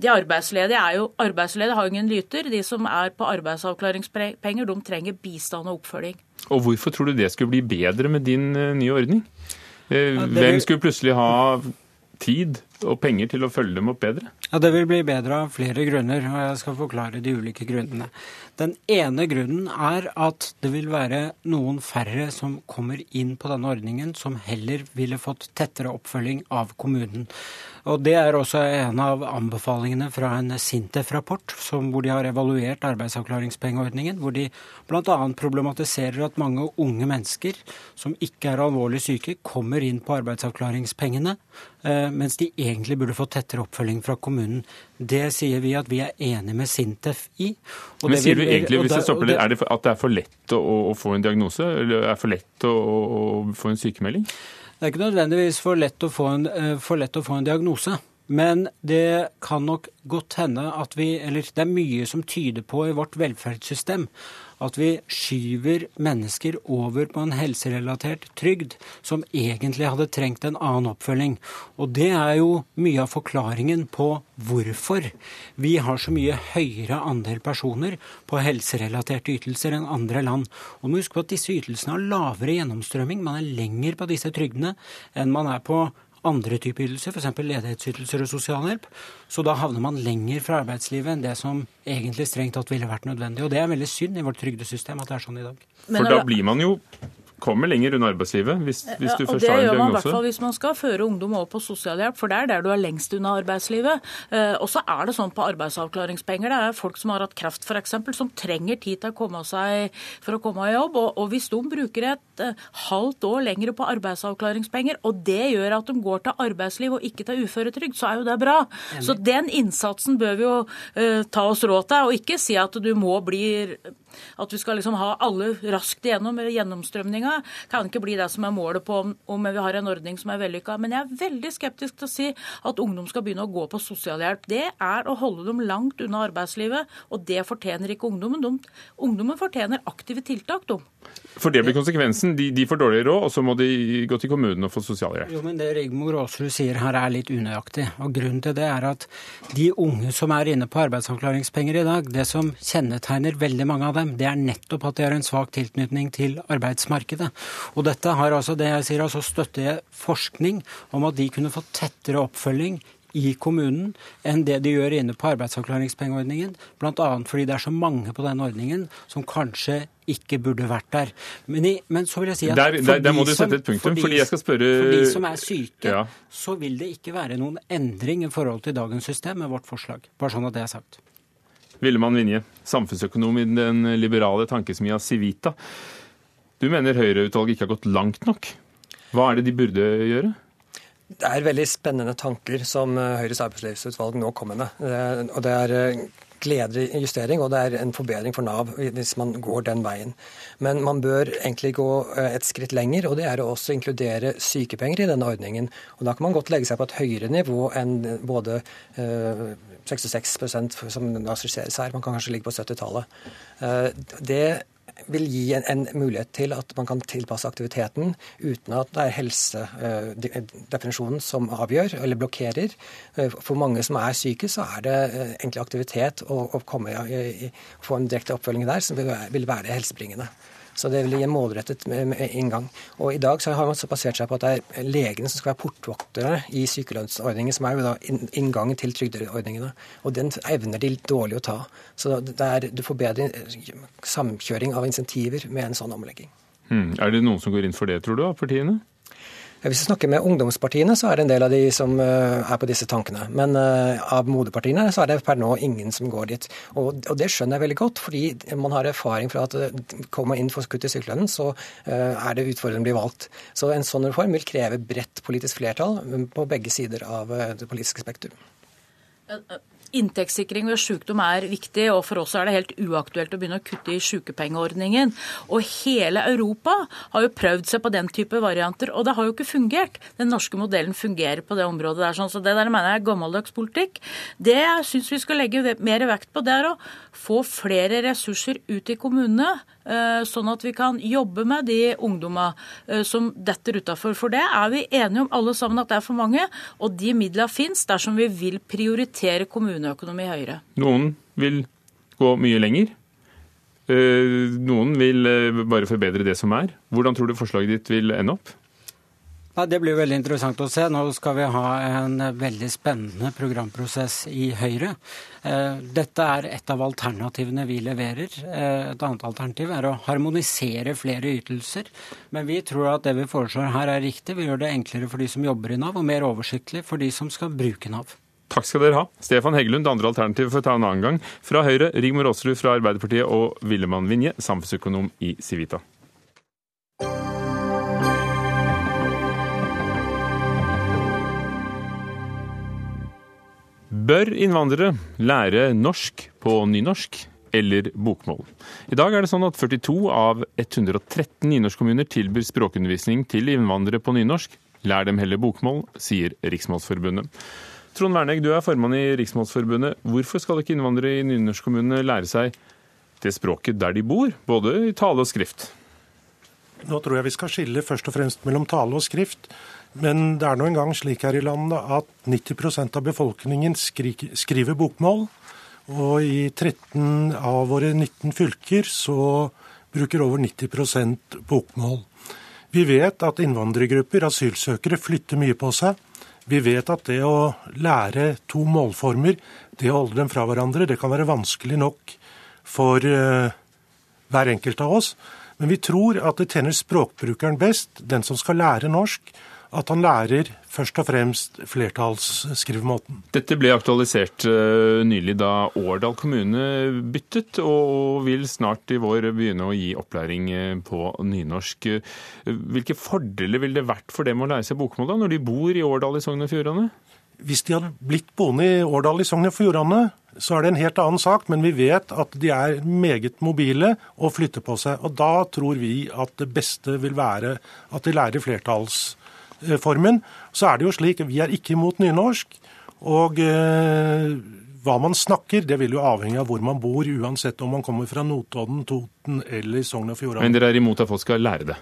De arbeidsledige er jo arbeidsledige, har ingen lyter. De som er på arbeidsavklaringspenger, de trenger bistand og oppfølging. Og hvorfor tror du det skulle bli bedre med din eh, nye ordning? Eh, hvem skulle plutselig ha tid og penger til å følge dem opp bedre? Ja, Det vil bli bedre av flere grunner, og jeg skal forklare de ulike grunnene. Den ene grunnen er at det vil være noen færre som kommer inn på denne ordningen, som heller ville fått tettere oppfølging av kommunen. Og Det er også en av anbefalingene fra en Sintef-rapport hvor de har evaluert arbeidsavklaringspengeordningen, hvor de bl.a. problematiserer at mange unge mennesker som ikke er alvorlig syke, kommer inn på arbeidsavklaringspengene, eh, mens de egentlig burde få tettere oppfølging fra kommunen. Det sier vi at vi er enig med Sintef i. Men sier du egentlig, hvis jeg stopper litt, er det at det er for lett å, å få en diagnose, eller er for lett å, å få en sykemelding? Det er ikke nødvendigvis for lett å få en, eh, for lett å få en diagnose. Men det kan nok godt hende at vi Eller det er mye som tyder på i vårt velferdssystem at vi skyver mennesker over på en helserelatert trygd som egentlig hadde trengt en annen oppfølging. Og det er jo mye av forklaringen på hvorfor vi har så mye høyere andel personer på helserelaterte ytelser enn andre land. Og må huske på at disse ytelsene har lavere gjennomstrømming. Man er lenger på disse trygdene enn man er på andre typer ytelser, f.eks. ledighetsytelser og sosialhjelp. Så da havner man lenger fra arbeidslivet enn det som egentlig strengt tatt ville vært nødvendig. Og det er veldig synd i vårt trygdesystem at det er sånn i dag. For da blir man jo kommer lenger unna arbeidslivet hvis, hvis du ja, først har en diagnose? Det gjør man i hvert fall hvis man skal føre ungdom over på sosialhjelp, for det er der du er lengst unna arbeidslivet. Eh, og så er det sånn på arbeidsavklaringspenger, det er folk som har hatt kreft f.eks., som trenger tid til å komme seg for å komme i jobb. Og, og hvis de bruker et uh, halvt år lenger på arbeidsavklaringspenger, og det gjør at de går til arbeidsliv og ikke til uføretrygd, så er jo det bra. Så den innsatsen bør vi jo uh, ta oss råd til, og ikke si at du må bli at vi skal liksom ha alle raskt igjennom gjennomstrømninga. Kan ikke bli det som er målet på om, om vi har en ordning som er vellykka. Men jeg er veldig skeptisk til å si at ungdom skal begynne å gå på sosialhjelp. Det er å holde dem langt unna arbeidslivet, og det fortjener ikke ungdommen. De, ungdommen fortjener aktive tiltak, de. For det blir konsekvensen. De, de får dårlig råd, og så må de gå til kommunen og få sosialhjelp. Jo, men Det Rigmor Aasrud sier her er litt unøyaktig. Og Grunnen til det er at de unge som er inne på arbeidsavklaringspenger i dag, det som kjennetegner veldig mange av dem, det er nettopp at de har en svak tilknytning til arbeidsmarkedet. Og dette har altså, det jeg sier, altså støtter forskning om at de kunne få tettere oppfølging i kommunen enn det de gjør inne på arbeidsavklaringspengeordningen. Bl.a. fordi det er så mange på den ordningen som kanskje ikke burde vært der. Men, i, men så vil jeg si at der, der, der må du sette et punktum, fordi jeg skal spørre For de som er syke, ja. så vil det ikke være noen endring i forhold til dagens system med vårt forslag. Bare sånn at det er sagt. Villemann Vinje, samfunnsøkonom i den liberale tankesmia Civita. Du mener Høyre-utvalget ikke har gått langt nok. Hva er det de burde gjøre? Det er veldig spennende tanker som eh, Høyres arbeidslivsutvalg nå kommer med. Og det er eh, gledelig justering, og det er en forbedring for Nav hvis man går den veien. Men man bør egentlig gå eh, et skritt lenger, og det er å også inkludere sykepenger i denne ordningen. Og Da kan man godt legge seg på et høyere nivå enn både 66% som da skisseres her. Man kan kanskje ligge på 70-tallet. Det vil gi en, en, mulighet til at man kan tilpasse aktiviteten uten at det er helsedefinisjonen som avgjør eller blokkerer. Eh, for mange som er syke, så er det eh, egentlig aktivitet å, å komme få en direkte oppfølging der som vil være helsebringende. Så det vil gi en målrettet inngang. Og I dag så har man så basert seg på at det er legene som skal være portvoktere i sykelønnsordningen, som er jo da inngangen til trygdeordningene. Og den evner de dårlig å ta. Så er, du får bedre samkjøring av insentiver med en sånn omlegging. Hmm. Er det noen som går inn for det, tror du, av partiene? Hvis vi snakker med ungdomspartiene, så er det en del av de som eh, er på disse tankene. Men uh, av moderpartiene så er det per nå ingen som går dit. Og, det skjønner jeg veldig godt, fordi man har erfaring fra at uh, kommer man inn for kutt i sykelønnen, så er det utfordrende å bli valgt. Så en sånn reform vil kreve bredt politisk flertall på begge sider av det politiske spektrum. Inntektssikring ved sykdom er viktig, og for oss er det helt uaktuelt å begynne å kutte i sykepengeordningen. Og hele Europa har jo prøvd seg på den type varianter, og det har jo ikke fungert. Den norske modellen fungerer på det området der, sånn, så det der mener jeg er gammeldags politikk. Det jeg syns vi skal legge mer vekt på, det er å få flere ressurser ut i kommunene sånn at vi kan jobbe med de ungdommene eh, som detter utafor. For det er vi enige om alle sammen at det er for mange, og de midlene fins dersom vi vil prioritere kommuneøkonomi høyere. Noen vil gå mye lenger. Eh, noen vil bare forbedre det som er. Hvordan tror du forslaget ditt vil ende opp? Ja, Det blir veldig interessant å se. Nå skal vi ha en veldig spennende programprosess i Høyre. Eh, dette er et av alternativene vi leverer. Eh, et annet alternativ er å harmonisere flere ytelser. Men vi tror at det vi foreslår her er riktig. Vi gjør det enklere for de som jobber i Nav, og mer oversiktlig for de som skal bruke Nav. Takk skal dere ha. Stefan Heggelund, det andre alternativet får ta en annen gang. Fra Høyre, Rigmor Aasrud fra Arbeiderpartiet og Villemann Vinje, samfunnsøkonom i Civita. Bør innvandrere lære norsk på nynorsk eller bokmål? I dag er det sånn at 42 av 113 nynorskkommuner tilbyr språkundervisning til innvandrere på nynorsk. Lær dem heller bokmål, sier Riksmålsforbundet. Trond Wernegg, du er formann i Riksmålsforbundet. Hvorfor skal ikke innvandrere i nynorskkommunene lære seg det språket der de bor, både i tale og skrift? Nå tror jeg vi skal skille først og fremst mellom tale og skrift. Men det er nå engang slik her i landet at 90% av befolkningen skriver bokmål. Og i 13 av våre 19 fylker så bruker over 90% bokmål. Vi vet at innvandrergrupper, asylsøkere, flytter mye på seg. Vi vet at det å lære to målformer, det å holde dem fra hverandre, det kan være vanskelig nok for uh, hver enkelt av oss. Men vi tror at det tjener språkbrukeren best, den som skal lære norsk, at han lærer først og fremst flertallsskrivemåten. Dette ble aktualisert uh, nylig da Årdal kommune byttet, og vil snart i vår begynne å gi opplæring eh, på nynorsk. Hvilke fordeler ville det vært for dem å lære seg bokmål da, når de bor i Årdal i Sogn og Fjordane? Hvis de hadde blitt boende i Årdal i Sogn og Fjordane, så er det en helt annen sak, men vi vet at de er meget mobile og flytter på seg. Og da tror vi at det beste vil være at de lærer flertallsformen. Så er det jo slik, vi er ikke imot nynorsk. Og eh, hva man snakker, det vil jo avhenge av hvor man bor, uansett om man kommer fra Notodden, Toten eller Sogn og Fjordane. Men dere er imot at folk skal lære det?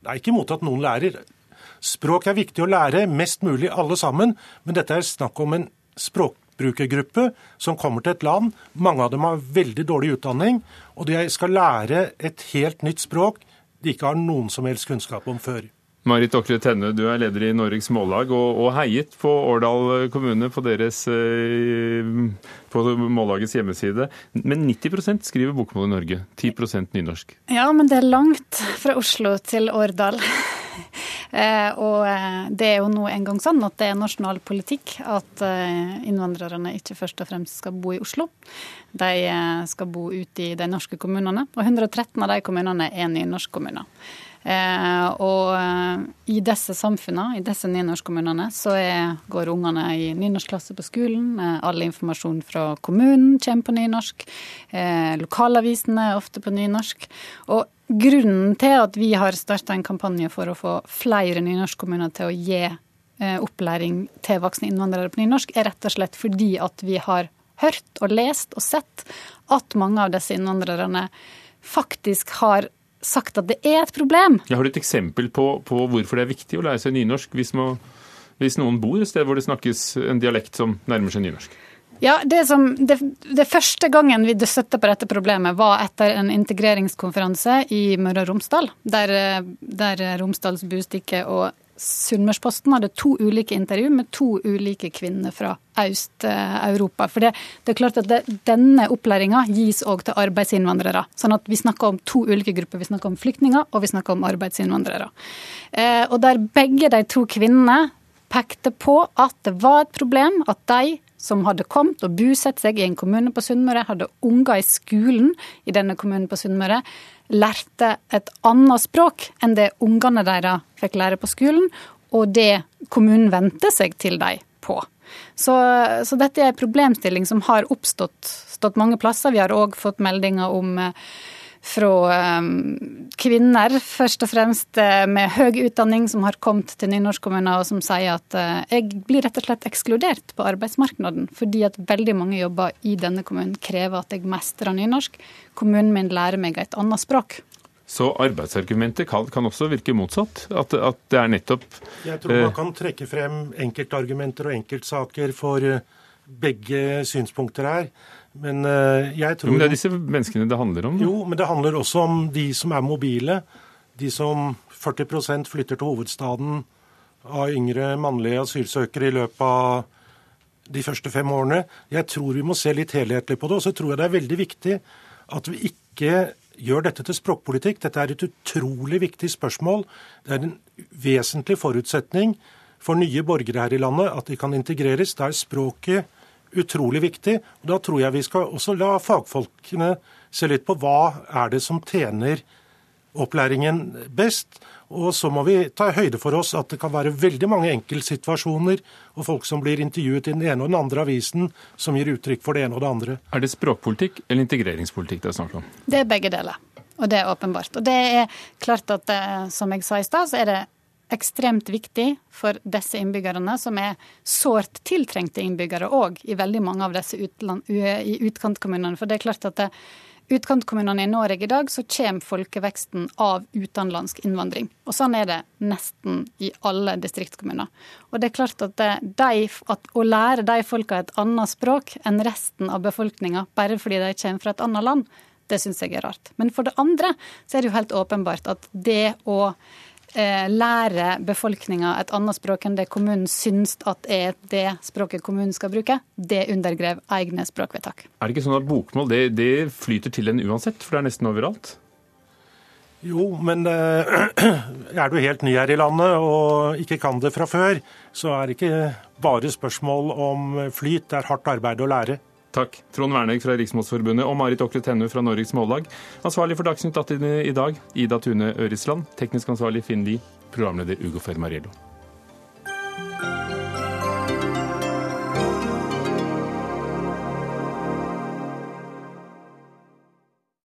Det er ikke imot at noen lærer. Språk er viktig å lære, mest mulig alle sammen, men dette er snakk om en språkbrukergruppe som kommer til et land. Mange av dem har veldig dårlig utdanning, og de skal lære et helt nytt språk de ikke har noen som helst kunnskap om før. Marit Okle Tenne, du er leder i Norges Mållag og, og, heiet på Årdal kommune på, deres, eh, på Mållagets hjemmeside. Men 90% skriver bokmål i Norge, 10% nynorsk. Ja, men det er langt fra Oslo til Årdal. Eh, og eh, det er jo nå en gang sånn at det er nasjonal politikk at innvandrerne ikke først og fremst skal bo i Oslo. De skal bo ute i de norske kommunene. Og 113 av de kommunene er nynorskkommuner. Eh, og eh, i disse samfunnene, i disse nynorskkommunene, så går ungene i nynorskklasse på skolen. Eh, all informasjon fra kommunen kommer på nynorsk. Lokalavisene er ofte på nynorsk. Og grunnen til at vi har starta en kampanje for å få flere nynorskkommuner til å gi opplæring til voksne innvandrere på nynorsk, er rett og slett fordi at vi har hørt og lest og sett at mange av disse innvandrerne faktisk har sagt at det er et problem. Jeg har du et eksempel på, på, hvorfor det er viktig å lære seg nynorsk hvis, må, hvis, noen bor et sted hvor det snakkes en dialekt som nærmer seg nynorsk? Ja, det, som, det, det første gangen vi støtte på dette problemet, var etter en integreringskonferanse i Møre og Romsdal, der, der Romsdals Bustikke og Sunnmørsposten hadde to ulike intervju med to ulike kvinner fra Øst-Europa. For det, det, er klart at det, denne opplæringa gis òg til arbeidsinnvandrere. Sånn at vi snakker om to ulike grupper. Vi snakker om flyktninger og vi snakker om arbeidsinnvandrere. Eh, og der begge de to kvinnene pekte på at det var et problem at de som hadde kommet og bosatt seg i en kommune på Sunnmøre, hadde unger i skolen i denne kommunen på Sunnmøre, lærte et annet språk enn det ungene deres fikk lære på skolen, og det kommunen venter seg til dem på. Så, så, dette er en problemstilling som har oppstått mange plasser. Vi har òg fått meldinger om eh, fra ehm, kvinner, først og fremst eh, med høy utdanning, som har kommet til nynorskkommuner og som sier at eh, jeg blir rett og slett ekskludert på arbeidsmarkedet, fordi at veldig mange jobber i denne kommunen krever at jeg mestrer nynorsk. Kommunen min lærer meg et annet språk. Så arbeidsargumentet kan, kan, også virke motsatt? At, at, det er nettopp Jeg tror man eh, kan trekke frem enkeltargumenter og enkeltsaker for begge synspunkter her. Men uh, jeg tror jo, Men det er disse menneskene det handler om? Da. Jo, men det handler også om de som er mobile. De som 40% flytter til hovedstaden av yngre mannlige asylsøkere i løpet av de første fem årene. Jeg tror vi må se litt helhetlig på det. Og så tror jeg det er veldig viktig at vi ikke gjør dette til språkpolitikk. Dette er et utrolig viktig spørsmål. Det er en vesentlig forutsetning for nye borgere her i landet at de kan integreres. Da er språket utrolig viktig. Og Da tror jeg vi skal også la fagfolkene se litt på hva er det som tjener opplæringen best. Og så må vi ta høyde for oss at det kan være veldig mange enkeltsituasjoner og folk som blir intervjuet i den ene og den andre avisen som gir uttrykk for det ene og det andre. Er det språkpolitikk eller integreringspolitikk det er snakk om? Det er begge deler. Og det er åpenbart. Og det er klart at, eh, som jeg sa i stad, så er det ekstremt viktig for disse innbyggerne, som er sårt tiltrengte innbyggere òg i veldig mange av disse utland, i utkantkommunene. For det er klart at utkantkommunene i Norge i dag, så kommer folkeveksten av utenlandsk innvandring. Og sånn er det nesten i alle distriktskommuner. Og det er klart at, de, at å lære de folka et annet språk enn resten av befolkninga, bare fordi de kommer fra et annet land, det syns jeg er rart. Men for det andre så er det jo helt åpenbart at det å lære befolkninga et annet språk enn det kommunen syns at er det språket kommunen skal bruke, det undergrev egne språkvedtak. Er det ikke sånn at bokmål det, det flyter til en uansett, for det er nesten overalt? Jo, men er du helt ny her i landet og ikke kan det fra før, så er det ikke bare spørsmål om flyt, det er hardt arbeid å lære. Takk. Trond Wernegg fra Riksmålsforbundet og Marit Okre Tennu fra Norges Mållag. Ansvarlig for Dagsnytt 18 i dag, Ida Tune Ørisland. Teknisk ansvarlig Finn Lie. Programleder Ugo Fermariello.